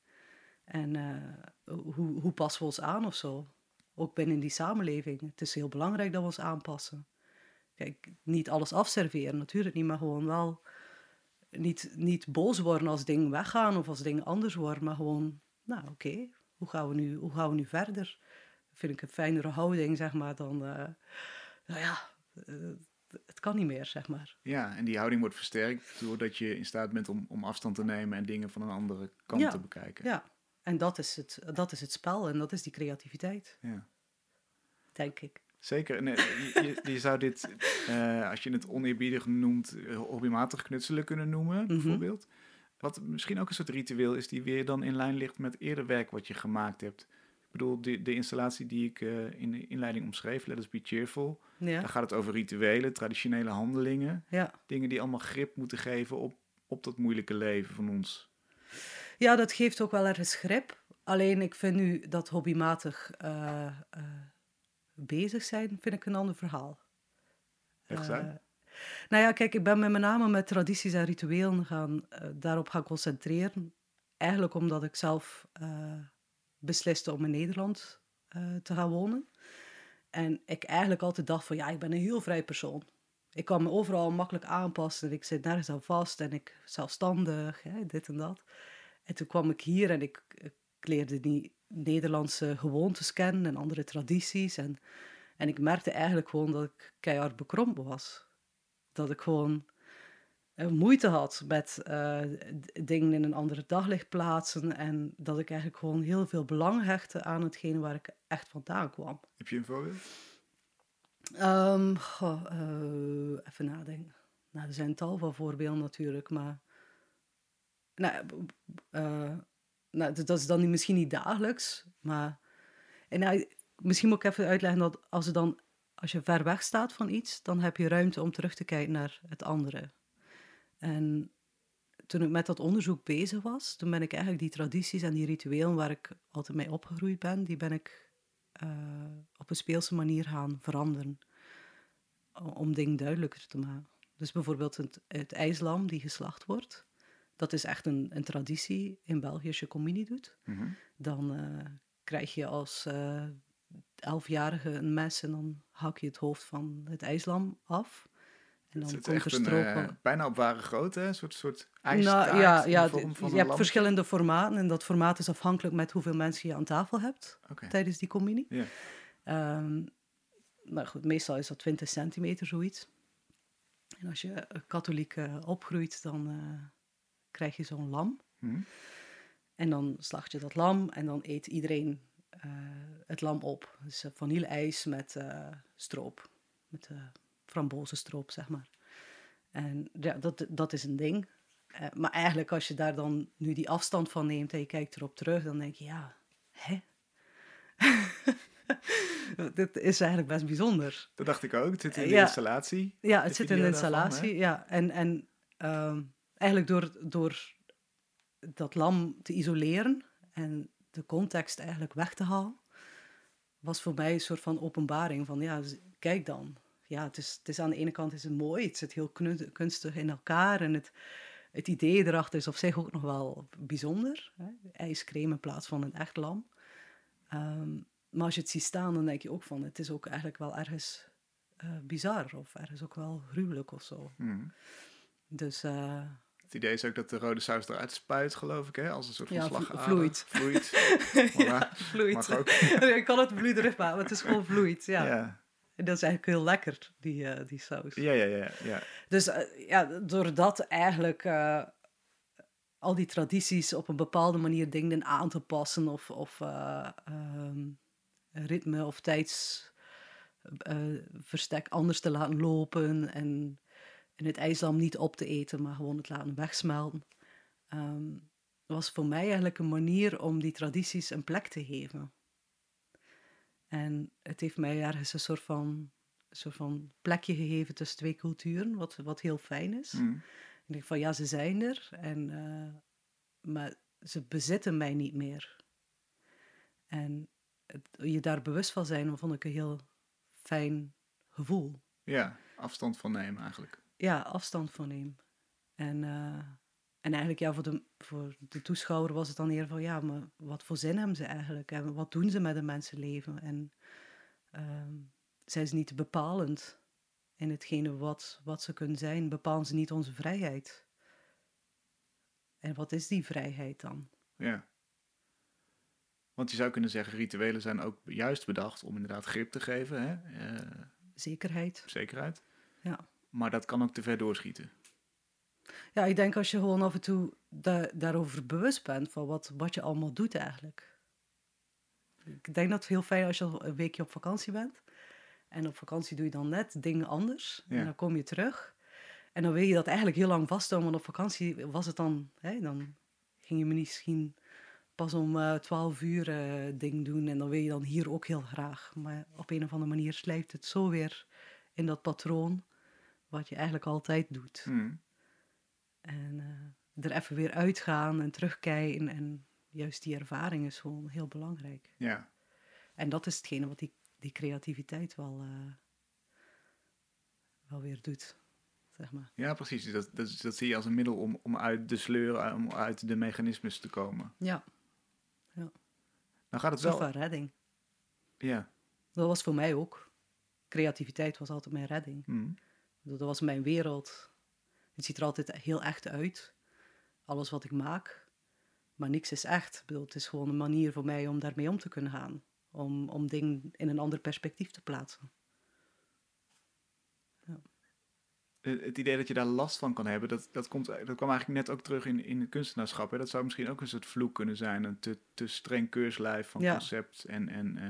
En eh, hoe, hoe passen we ons aan of zo? Ook binnen die samenleving. Het is heel belangrijk dat we ons aanpassen. Kijk, niet alles afserveren, natuurlijk niet, maar gewoon wel niet, niet boos worden als dingen weggaan of als dingen anders worden, maar gewoon, nou oké, hoe, gaan we nu, hoe gaan we nu verder? Vind ik een fijnere houding, zeg maar, dan, eh, nou ja, eh, het kan niet meer, zeg maar. Ja, en die houding wordt versterkt doordat je in staat bent om, om afstand te nemen en dingen van een andere kant Ja. te bekijken. Ja, en dat is, het, dat is het spel en dat is die creativiteit, Ja. denk ik. Zeker. En, eh, je, zou dit, eh, als je het oneerbiedig noemt, eh, hobbymatig knutselen kunnen noemen, bijvoorbeeld. Wat misschien ook een soort ritueel is die weer dan in lijn ligt met eerder werk wat je gemaakt hebt. Ik bedoel, de, de installatie die ik eh, in de inleiding omschreef, Let Us Be Cheerful, Ja, daar gaat het over rituelen, traditionele handelingen. ja. Dingen die allemaal grip moeten geven op, op dat moeilijke leven van ons. Ja dat geeft ook wel ergens grip. Alleen ik vind nu dat hobbymatig eh, eh, bezig zijn, vind ik een ander verhaal. Echt zo? Eh, nou ja, kijk, ik ben me met name met tradities en rituelen gaan, daarop gaan concentreren. Eigenlijk omdat ik zelf besliste om in Nederland te gaan wonen. En ik eigenlijk altijd dacht van, ja, ik ben een heel vrij persoon. Ik kan me overal makkelijk aanpassen. Ik zit nergens aan vast en ik zelfstandig, hè, dit en dat. En toen kwam ik hier en ik, ik leerde die Nederlandse gewoontes kennen en andere tradities. En, en ik merkte eigenlijk gewoon dat ik keihard bekrompen was. Dat ik gewoon eh, moeite had met eh, dingen in een andere daglicht plaatsen. En dat ik eigenlijk gewoon heel veel belang hechtte aan hetgeen waar ik echt vandaan kwam. Heb je een voorbeeld? Ehm, goh, eh, even nadenken. Nou, er zijn tal van voorbeelden natuurlijk, maar... Nou, eh, nou, dat is dan misschien niet dagelijks, maar... En nou, misschien moet ik even uitleggen dat als, dan, als je ver weg staat van iets, dan heb je ruimte om terug te kijken naar het andere. En toen ik met dat onderzoek bezig was, toen ben ik eigenlijk die tradities en die rituelen waar ik altijd mee opgegroeid ben, die ben ik eh, op een speelse manier gaan veranderen. Om dingen duidelijker te maken. Dus bijvoorbeeld het, het ijslam die geslacht wordt. Dat is echt een, een traditie in België als je communie doet. Mhm. Dan eh, krijg je als eh, elfjarige een mes en dan hak je het hoofd van het ijslam af. En dan Het is komt echt er een, stroop eh, bijna op ware grootte, een soort, soort ijstaart nou, ja, in ja de vorm van je hebt lamp. verschillende formaten en dat formaat is afhankelijk met hoeveel mensen je aan tafel hebt tijdens die communie. Ehm, maar goed, meestal is dat 20 centimeter zoiets. En als je katholiek opgroeit, dan krijg je zo'n lam. Mhm. En dan slacht je dat lam en dan eet iedereen eh, het lam op. Dus uh, vanille-ijs met eh, stroop, met uh, frambozenstroop, zeg maar. En ja, dat, dat is een ding. Uh, maar eigenlijk als je daar dan nu die afstand van neemt en je kijkt erop terug, dan denk je, ja, hè? Dit is eigenlijk best bijzonder. Dat dacht ik ook. Het zit in de Ja. installatie. Ja, het zit in de daarvan, installatie. ja. En, en ehm, eigenlijk door, door dat lam te isoleren en de context eigenlijk weg te halen, was voor mij een soort van openbaring van, ja, kijk dan. Ja, het is, het is aan de ene kant is het mooi, het zit heel kunstig in elkaar en het, het idee erachter is op zich ook nog wel bijzonder. Hè? IJscreme in plaats van een echt lam. Ehm, maar als je het ziet staan, dan denk je ook van, het is ook eigenlijk wel ergens eh, bizar of ergens ook wel gruwelijk of zo. hè? Mhm. Dus eh, Het idee is ook dat de rode saus eruit spuit, geloof ik, hè? als een soort van Ja, slagader. vloeit. Vloeit. Voilà. vloeit. Mag ook. ik kan het bloederig maken, maar het is gewoon vloeit. Ja. Ja. En dat is eigenlijk heel lekker, die, eh, die saus. Ja, ja, ja. ja. Dus eh, ja, doordat eigenlijk eh, al die tradities op een bepaalde manier dingen aan te passen of, of eh, ehm, ritme of tijdsverstek anders te laten lopen en in het ijslam niet op te eten, maar gewoon het laten wegsmelten, ehm, was voor mij eigenlijk een manier om die tradities een plek te geven. En het heeft mij ergens een soort van, een soort van plekje gegeven tussen twee culturen, wat, wat heel fijn is. Mm. Ik denk van ja, ze zijn er, en, eh, maar ze bezitten mij niet meer. En het, je daar bewust van zijn, vond ik een heel fijn gevoel. ja, afstand van nemen eigenlijk. Ja, afstand van nemen. En, eh, en eigenlijk ja, voor, de, voor de toeschouwer was het dan eerder van ja, maar wat voor zin hebben ze eigenlijk? En wat doen ze met een mensenleven? En ehm, zijn ze niet bepalend in hetgene wat, wat ze kunnen zijn? Bepalen ze niet onze vrijheid? En wat is die vrijheid dan? Ja. Want je zou kunnen zeggen, rituelen zijn ook juist bedacht om inderdaad grip te geven, hè? eh, Zekerheid. zekerheid. Ja. Maar dat kan ook te ver doorschieten. Ja, ik denk als je gewoon af en toe da- daarover bewust bent van wat, wat je allemaal doet eigenlijk. Ik denk dat het heel fijn is als je een weekje op vakantie bent. En op vakantie doe je dan net dingen anders. Ja. En dan kom je terug. En dan wil je dat eigenlijk heel lang vasthouden. Want op vakantie was het dan... Hè, dan ging je misschien pas om eh 12 uur eh ding doen. En dan wil je dan hier ook heel graag. Maar op een of andere manier slijpt het zo weer in dat patroon. Wat je eigenlijk altijd doet. Mm. En eh, er even weer uitgaan en terugkijken. En juist die ervaring is gewoon heel belangrijk. Ja. En dat is hetgene wat die, die creativiteit wel, eh, wel weer doet. Zeg maar. ja, precies. Dat, dat, dat zie je als een middel om, om uit de sleur, eh, om uit de mechanismes te komen. Ja, Nou gaat het of wel... een redding. Ja. Dat was voor mij ook. Creativiteit was altijd mijn redding. Mm. Dat was mijn wereld. Het ziet er altijd heel echt uit. Alles wat ik maak. Maar niks is echt. Ik bedoel, het is gewoon een manier voor mij om daarmee om te kunnen gaan. Om, om dingen in een ander perspectief te plaatsen. Het het idee dat je daar last van kan hebben, dat, dat, komt, dat kwam eigenlijk net ook terug in, in het kunstenaarschap. Hè? Dat zou misschien ook een soort vloek kunnen zijn. Een te, te streng keurslijf van Ja. concept en, en eh,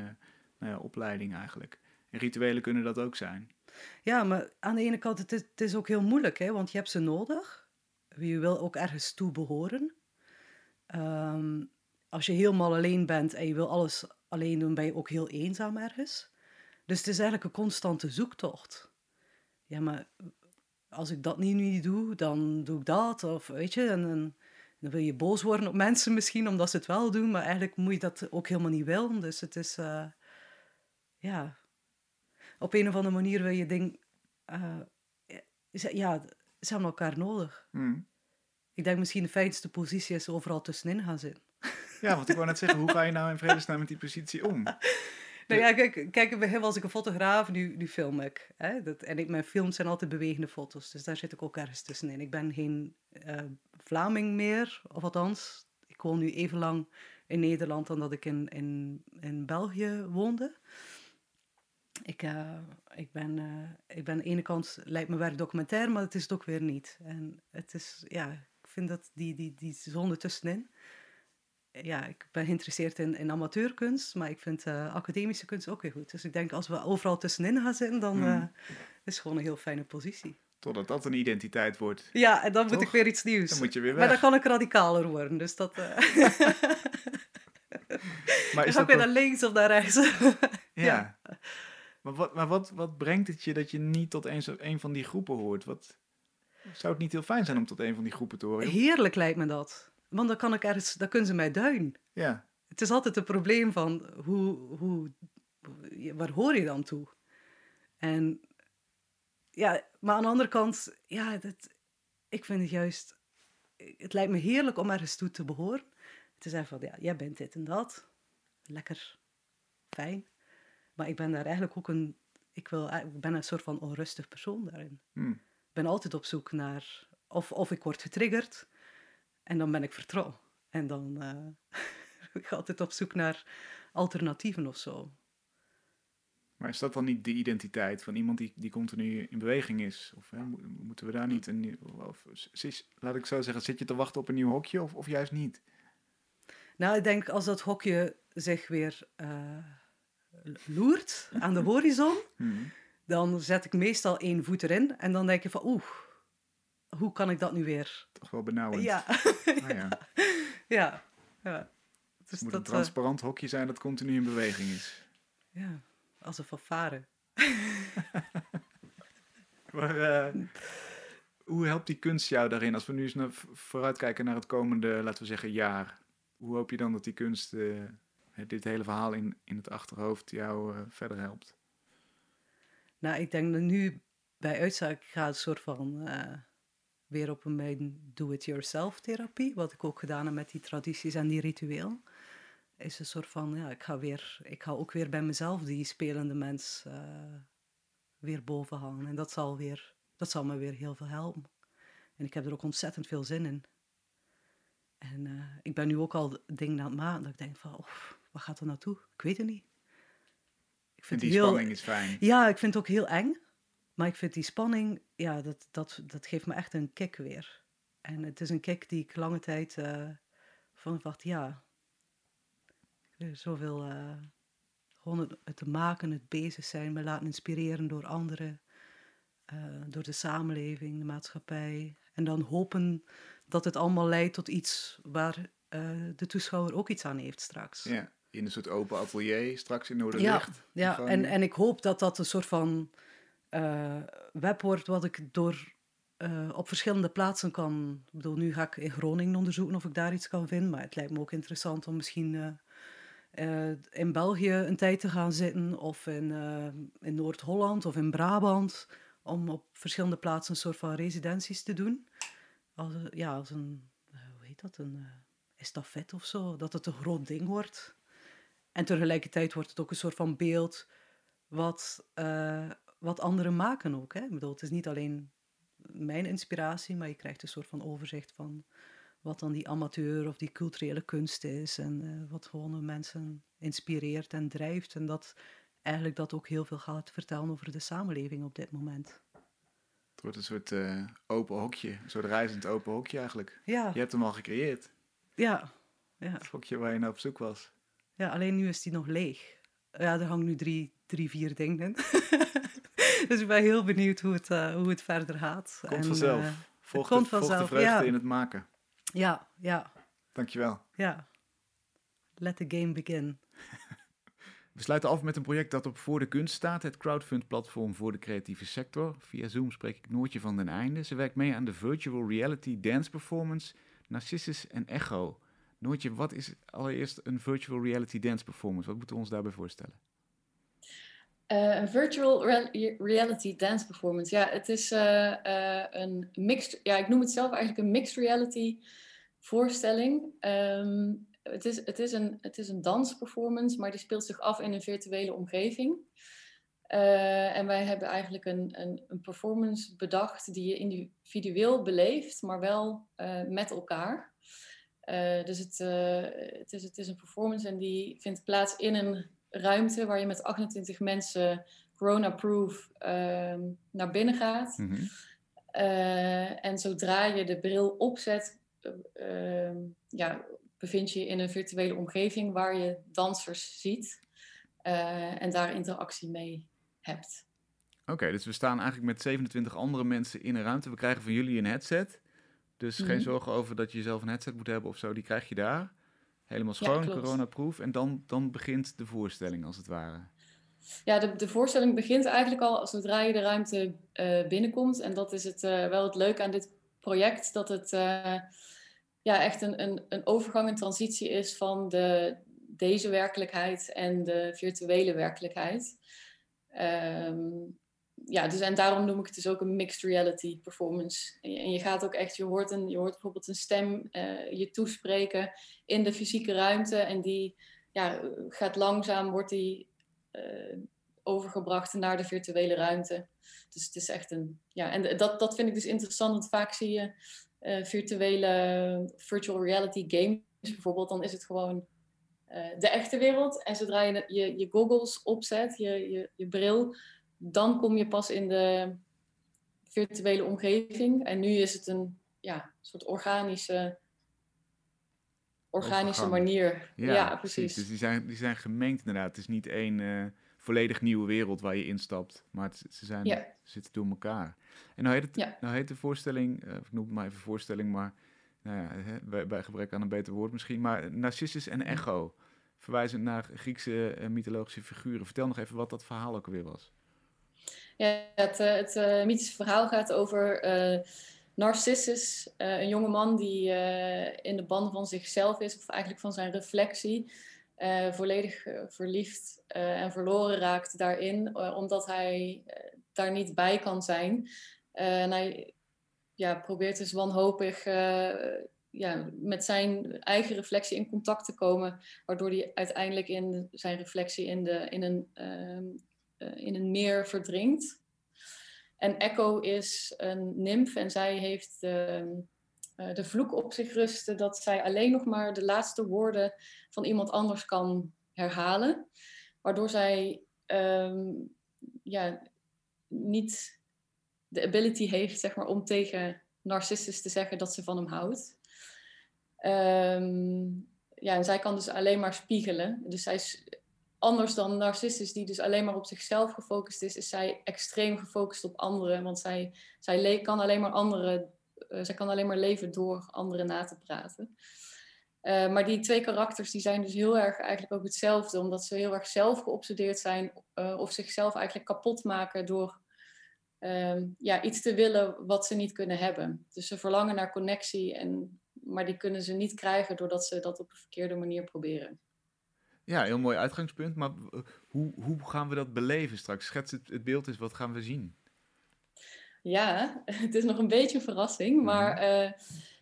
nou ja, opleiding eigenlijk. En rituelen kunnen dat ook zijn. Ja, maar aan de ene kant, het is, het ook heel moeilijk, hè, want je hebt ze nodig. Je wil ook ergens toe behoren. Ehm, als je helemaal alleen bent en je wil alles alleen doen, ben je ook heel eenzaam ergens. Dus het is eigenlijk een constante zoektocht. Ja, maar als ik dat niet, niet doe, dan doe ik dat. Of weet je, en dan wil je boos worden op mensen misschien omdat ze het wel doen, maar eigenlijk moet je dat ook helemaal niet willen. Dus het is, eh, ja, op een of andere manier wil je ding, eh, ja, ze hebben elkaar nodig. Mm. Ik denk misschien de fijnste positie is overal tussenin gaan zitten. Ja, want ik wou net zeggen, hoe ga je nou in vredesnaam met die positie om? Nou ja, kijk, kijk in het begin was ik een fotograaf, nu, nu film ik. Hè? Dat, en ik, mijn films zijn altijd bewegende foto's, dus daar zit ik ook ergens tussenin. Ik ben geen eh, Vlaming meer, of althans, ik woon nu even lang in Nederland dan dat ik in, in, in België woonde. Ik, eh, ik, ben, eh, ik ben aan de ene kant, lijkt me werk documentair, maar het is het ook weer niet. En het is, ja, ik vind dat die, die, die zone tussenin. Ja, ik ben geïnteresseerd in, in amateurkunst, maar ik vind eh, academische kunst ook weer goed. Dus ik denk als we overal tussenin gaan zitten, dan Hmm. is het gewoon een heel fijne positie. Totdat dat een identiteit wordt. Ja, en dan moet ik weer iets nieuws. Dan moet je weer Maar dan kan ik radicaler worden, dus dat... Maar dan is ga dat ik weer naar links of naar rechts. Ja. Maar, wat, maar wat, wat brengt het je dat je niet tot een, een van die groepen hoort? Wat, zou het niet heel fijn zijn om tot een van die groepen te horen? Heerlijk lijkt me dat. Want dan kan ik ergens, dan kunnen ze mij duin. Ja, Het is altijd een probleem van hoe, hoe, waar hoor je dan toe? En ja, maar aan de andere kant, ja, dat, ik vind het juist, het lijkt me heerlijk om ergens toe te behoren. Te zeggen van, ja, jij bent dit en dat. Lekker, fijn. Maar ik ben daar eigenlijk ook een, ik, wil, ik ben een soort van onrustig persoon daarin. hm. Ik ben altijd op zoek naar, of, of ik word getriggerd en dan ben ik vertrouwd. En dan eh ik ga altijd op zoek naar alternatieven of zo. Maar is dat dan niet de identiteit van iemand die, die continu in beweging is? Of hè, moeten we daar niet een nieuw... Of, laat ik zo zeggen, zit je te wachten op een nieuw hokje of, of juist niet? Nou, ik denk als dat hokje zich weer uh, loert aan de horizon, hmm. dan zet ik meestal één voet erin en dan denk je van oeh, hoe kan ik dat nu weer? Toch wel benauwend. Ja. Ah, ja. ja. ja. Dus het moet een transparant hokje zijn dat continu in beweging is. Ja, als een fanfare. maar uh, hoe helpt die kunst jou daarin? Als we nu eens naar, vooruitkijken naar het komende, laten we zeggen, jaar. Hoe hoop je dan dat die kunst, uh, dit hele verhaal in, in het achterhoofd, jou uh, verder helpt? Nou, ik denk dat nu bij uitzaak gaat een soort van weer op een do-it-yourself therapie, wat ik ook gedaan heb met die tradities en die ritueel is een soort van, ja, ik ga, weer, ik ga ook weer bij mezelf die spelende mens uh, weer boven hangen. En dat zal, weer, dat zal me weer heel veel helpen. En ik heb er ook ontzettend veel zin in. En ik ben nu ook al dingen aan het maken dat ik denk van, oh, wat gaat er naartoe? Ik weet het niet. Ik vind en die heel, spanning is fijn. Ja, ik vind het ook heel eng. Maar ik vind die spanning, ja, dat, dat, dat geeft me echt een kick weer. En het is een kick die ik lange tijd uh, van dacht, ja, zoveel uh, gewoon het, het, maken, het bezig zijn, me laten inspireren door anderen, uh, door de samenleving, de maatschappij. En dan hopen dat het allemaal leidt tot iets waar de toeschouwer ook iets aan heeft straks. Ja, in een soort open atelier, straks in Noorderlicht. Ja, ja en, en ik hoop dat dat een soort van web wordt wat ik door op verschillende plaatsen kan. Ik bedoel, nu ga ik in Groningen onderzoeken of ik daar iets kan vinden. Maar het lijkt me ook interessant om misschien uh, in België een tijd te gaan zitten, of in, uh, in Noord-Holland of in Brabant, om op verschillende plaatsen een soort van residenties te doen. Als, ja, als een, uh, hoe heet dat, een estafette of zo, dat het een groot ding wordt. En tegelijkertijd wordt het ook een soort van beeld wat, wat anderen maken ook. Hè? Ik bedoel, het is niet alleen mijn inspiratie, maar je krijgt een soort van overzicht van wat dan die amateur of die culturele kunst is en uh, wat gewoon mensen inspireert en drijft. En dat eigenlijk dat ook heel veel gaat vertellen over de samenleving op dit moment. Het wordt een soort uh, open hokje, een soort reizend open hokje eigenlijk. Ja. Je hebt hem al gecreëerd. Ja. ja. Het hokje waar je naar op zoek was. Ja, alleen nu is die nog leeg. Ja, er hangen nu drie, drie vier dingen dus ik ben heel benieuwd hoe het, uh, hoe het verder gaat. Komt en, vanzelf. De, volg de vreugde ja. in het maken. Ja, ja. Dankjewel. Ja. Let the game begin. We sluiten af met een project dat op Voor de Kunst staat, het crowdfund-platform voor de creatieve sector. Via Zoom spreek ik Noortje van den Einde. Ze werkt mee aan de virtual reality dance performance Narcissus en Echo. Noortje, wat is allereerst een virtual reality dance performance? Wat moeten we ons daarbij voorstellen? Uh, een virtual reality dance performance. Ja, het is uh, uh, een mixed. Ja, ik noem het zelf eigenlijk een mixed reality voorstelling. Um, het, is, het, is een, het is een dansperformance, maar die speelt zich af in een virtuele omgeving. en wij hebben eigenlijk een, een, een, performance bedacht die je individueel beleeft, maar wel met elkaar. Dus het, het, is, het is een performance en die vindt plaats in een ruimte waar je met 28 mensen corona-proof uh, naar binnen gaat. Mhm. Eh, en zodra je de bril opzet, uh, ja, bevind je je in een virtuele omgeving waar je dansers ziet eh, en daar interactie mee hebt. Oké, dus we staan eigenlijk met 27 andere mensen in een ruimte. We krijgen van jullie een headset. Dus geen mhm. zorgen over dat je zelf een headset moet hebben of zo. Die krijg je daar. Helemaal schoon, ja, coronaproof. En dan, dan begint de voorstelling, als het ware. Ja, de, de voorstelling begint eigenlijk al zodra je de ruimte uh, binnenkomt. En dat is het, uh, wel het leuke aan dit project. Dat het uh, ja, echt een, een, een overgang, een transitie is van de, deze werkelijkheid en de virtuele werkelijkheid. Um, ja, dus en daarom noem ik het dus ook een mixed reality performance. En je, gaat ook echt, je hoort, een, je hoort bijvoorbeeld een stem uh, je toespreken in de fysieke ruimte. En die ja, gaat langzaam, wordt die uh, overgebracht naar de virtuele ruimte. Dus het is echt een, ja, en dat, dat vind ik dus interessant, want vaak zie je uh, virtuele virtual reality games bijvoorbeeld, dan is het gewoon de echte wereld. En zodra je je, je goggles opzet, je, je, je bril, dan kom je pas in de virtuele omgeving. En nu is het een ja, soort organische, organische manier. Ja, precies. Dus die zijn, die zijn gemengd inderdaad. Het is niet één uh, volledig nieuwe wereld waar je instapt, maar het, ze, zijn, zitten door elkaar. En nou heet, het, nou heet de voorstelling, uh, ik noem het maar even voorstelling, maar nou ja, hè, bij, bij, gebrek aan een beter woord misschien, maar Narcissus en Echo, verwijzend naar Griekse uh, mythologische figuren. Vertel nog even wat dat verhaal ook weer was. Ja, het, het uh, mythische verhaal gaat over Narcissus, uh, een jongeman die uh, in de banden van zichzelf is, of eigenlijk van zijn reflectie, volledig verliefd en verloren raakt daarin, omdat hij daar niet bij kan zijn. en hij ja, probeert dus wanhopig ja, met zijn eigen reflectie in contact te komen, waardoor hij uiteindelijk in zijn reflectie in, de, in, een, ehm, in een meer verdrinkt. En Echo is een nimf en zij heeft de, uh, de vloek op zich rusten dat zij alleen nog maar de laatste woorden van iemand anders kan herhalen. Waardoor zij um, ja, niet de ability heeft zeg maar, om tegen Narcissus te zeggen dat ze van hem houdt. Um, ja, en zij kan dus alleen maar spiegelen. Dus zij anders dan Narcissus, die dus alleen maar op zichzelf gefocust is, is zij extreem gefocust op anderen. Want zij, zij kan alleen maar anderen, uh, zij kan alleen maar leven door anderen na te praten. Uh, maar die twee karakters die zijn dus heel erg eigenlijk ook hetzelfde, omdat ze heel erg zelf geobsedeerd zijn uh, of zichzelf eigenlijk kapot maken door uh, ja, iets te willen wat ze niet kunnen hebben. Dus ze verlangen naar connectie, en, maar die kunnen ze niet krijgen doordat ze dat op een verkeerde manier proberen. Ja, heel mooi uitgangspunt. Maar hoe, hoe gaan we dat beleven straks? Schets het, het beeld eens, wat gaan we zien? Ja, het is nog een beetje een verrassing. Mhm. Maar uh,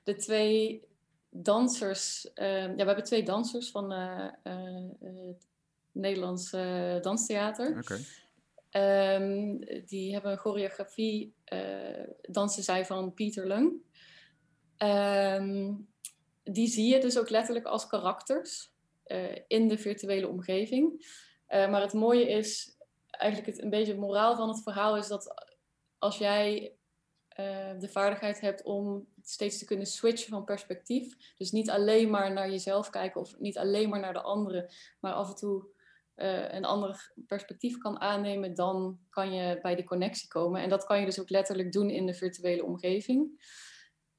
de twee dansers... Uh, ja, we hebben twee dansers van het Nederlands Danstheater. Um, die hebben een choreografie, dansen zij van Pieter Lung. Um, die zie je dus ook letterlijk als karakters. Eh, in de virtuele omgeving. Eh, maar het mooie is, eigenlijk het, een beetje het moraal van het verhaal is dat als jij eh, de vaardigheid hebt om steeds te kunnen switchen van perspectief, dus niet alleen maar naar jezelf kijken of niet alleen maar naar de anderen, maar af en toe een ander perspectief kan aannemen, dan kan je bij die connectie komen. En dat kan je dus ook letterlijk doen in de virtuele omgeving.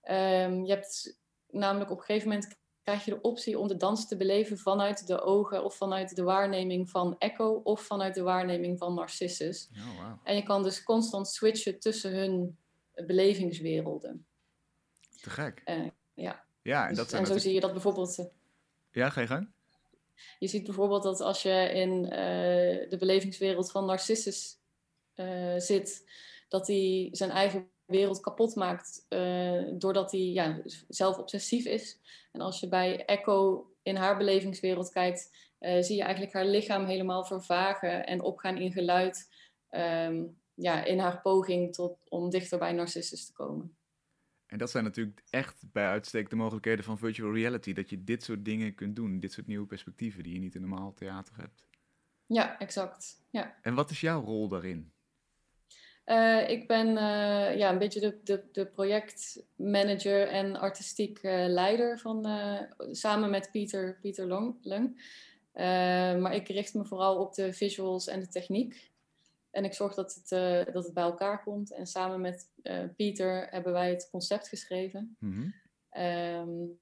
Um, je hebt namelijk op een gegeven moment krijg je de optie om de dans te beleven vanuit de ogen of vanuit de waarneming van Echo of vanuit de waarneming van Narcissus. Oh, wow. En je kan dus constant switchen tussen hun belevingswerelden. Te gek. Uh, ja. ja, en, dus, dat en zo zie je dat bijvoorbeeld. Uh, ja, ga je gang. Je ziet bijvoorbeeld dat als je in uh, de belevingswereld van Narcissus zit, dat hij zijn eigen wereld kapot maakt uh, doordat hij ja, zelf obsessief is. En als je bij Echo in haar belevingswereld kijkt, uh, zie je eigenlijk haar lichaam helemaal vervagen en opgaan in geluid um, ja, in haar poging tot, om dichter bij Narcissus te komen. En dat zijn natuurlijk echt bij uitstek de mogelijkheden van virtual reality, dat je dit soort dingen kunt doen, dit soort nieuwe perspectieven die je niet in normaal theater hebt. Ja, exact. Ja. En wat is jouw rol daarin? Uh, ik ben uh, ja, een beetje de, de, de projectmanager en artistiek uh, leider van, samen met Pieter, Pieter Long, Lung. maar ik richt me vooral op de visuals en de techniek. En ik zorg dat het, dat het bij elkaar komt. En samen met Pieter hebben wij het concept geschreven. Mm -hmm. um,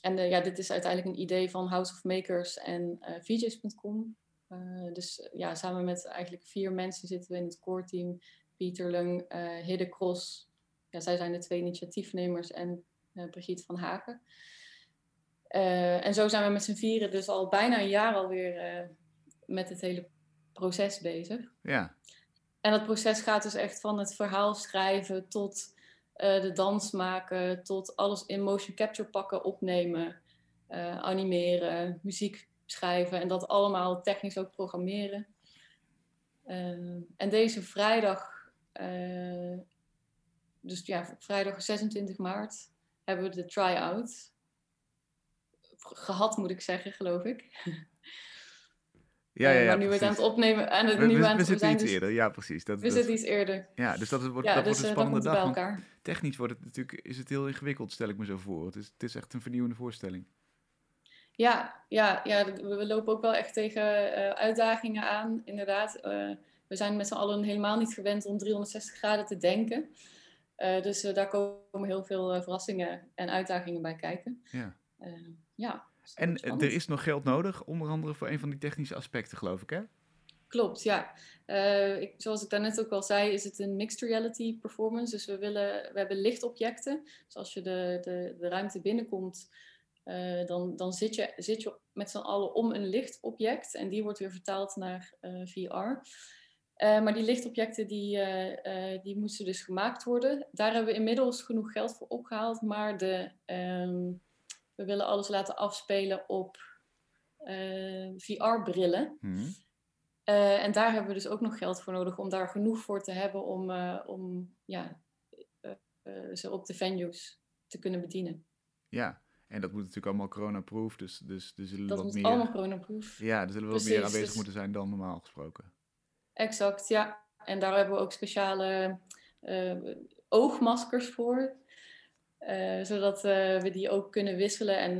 en ja, dit is uiteindelijk een idee van House of Makers en VJs.com. dus ja, samen met eigenlijk vier mensen zitten we in het core team Pieter Lung, uh, Hidde Cross. Ja, zij zijn de twee initiatiefnemers en uh, Brigitte van Haken. Uh, en zo zijn we met z'n vieren dus al bijna een jaar alweer met het hele proces bezig. Ja. En dat proces gaat dus echt van het verhaal schrijven tot de dans maken, tot alles in motion capture pakken, opnemen, animeren, muziek schrijven en dat allemaal technisch ook programmeren. en deze vrijdag uh, dus ja, vrijdag 26 maart hebben we de try-out. gehad, moet ik zeggen, geloof ik. Ja, ja, Eh, ja, maar nu we het aan het opnemen, aan het, We, nu we, aan het we zitten iets dus, eerder, ja precies. Dat, we dat- zitten iets eerder. ja, dus dat wordt, Ja, dat dus wordt een eh, spannende dag. elkaar. technisch wordt het natuurlijk, is het heel ingewikkeld, stel ik me zo voor. Het is, het is echt een vernieuwende voorstelling. Ja, ja, ja, we we lopen ook wel echt tegen eh, uitdagingen aan, inderdaad. Eh, we zijn met z'n allen helemaal niet gewend om 360 graden te denken. Eh, dus eh, daar komen heel veel eh, verrassingen en uitdagingen bij kijken. Ja. Ja, dus En er is nog geld nodig, onder andere voor een van die technische aspecten, geloof ik, hè? Klopt, ja. Ik, zoals ik daarnet ook al zei, is het een mixed reality performance. Dus we, willen, we hebben lichtobjecten. Dus als je de, de, de ruimte binnenkomt, dan, dan zit, je, zit je met z'n allen om een lichtobject. En die wordt weer vertaald naar VR. Eh, maar die lichtobjecten die, eh, eh, die moesten dus gemaakt worden. Daar hebben we inmiddels genoeg geld voor opgehaald. Maar de, ehm, we willen alles laten afspelen op VR-brillen. Hm. Eh, en daar hebben we dus ook nog geld voor nodig om daar genoeg voor te hebben om, om ja, ze op de venues te kunnen bedienen. Ja, en dat moet natuurlijk allemaal corona-proof, dus, dus er zullen Dat wat moet meer... allemaal coronaproof. Ja, er zullen wel meer Precies, aanwezig dus- moeten zijn dan normaal gesproken. Exact, ja. En daar hebben we ook speciale eh, oogmaskers voor. eh, zodat eh, we die ook kunnen wisselen. En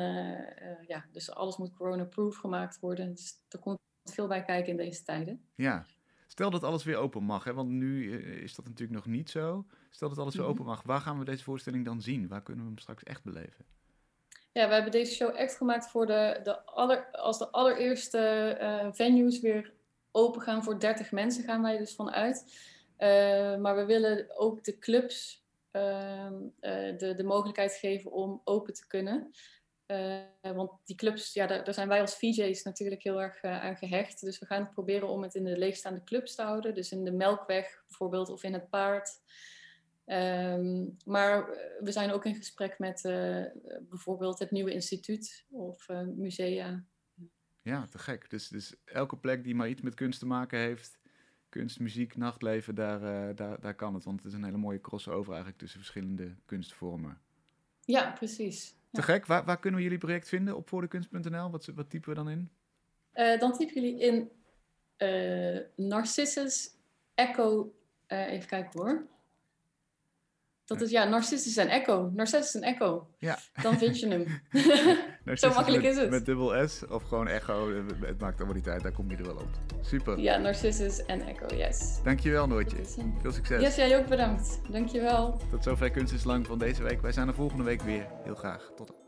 ja, dus alles moet corona-proof gemaakt worden. Dus er komt veel bij kijken in deze tijden. Ja. Stel dat alles weer open mag, hè, want nu is dat natuurlijk nog niet zo. Stel dat alles weer Mhm. open mag, waar gaan we deze voorstelling dan zien? Waar kunnen we hem straks echt beleven? Ja, we hebben deze show echt gemaakt voor de, de aller, als de allereerste venues weer open gaan voor 30 mensen, gaan wij dus vanuit. Eh, maar we willen ook de clubs ehm, eh, de, de mogelijkheid geven om open te kunnen. Eh, want die clubs, ja, daar, zijn wij als VJ's natuurlijk heel erg aan gehecht. Dus we gaan proberen om het in de leegstaande clubs te houden. Dus in de Melkweg bijvoorbeeld of in het Paard. Ehm, maar we zijn ook in gesprek met bijvoorbeeld het Nieuwe Instituut of musea. Ja, te gek. Dus, dus elke plek die maar iets met kunst te maken heeft, kunst, muziek, nachtleven, daar, eh, daar, daar kan het. Want het is een hele mooie crossover eigenlijk tussen verschillende kunstvormen. Ja, precies. Te gek. Waar, waar kunnen we jullie project vinden? Op voordekunst.nl? Wat, wat typen we dan in? Eh, dan typen jullie in eh, Narcissus Echo. even kijken hoor. Dat is ja, Narcissus en Echo. Narcissus en Echo. Ja. Dan vind je hem. Narcissus makkelijk met, is het. Met dubbel S of gewoon echo. Het maakt allemaal niet uit, daar kom je er wel op. Super. ja, Narcissus en Echo, yes. Dankjewel Noortje. Veel succes. Yes, jij ook bedankt. Dankjewel. Tot zover Kunst is Lang van deze week. Wij zijn er volgende week weer. Heel graag. Tot dan.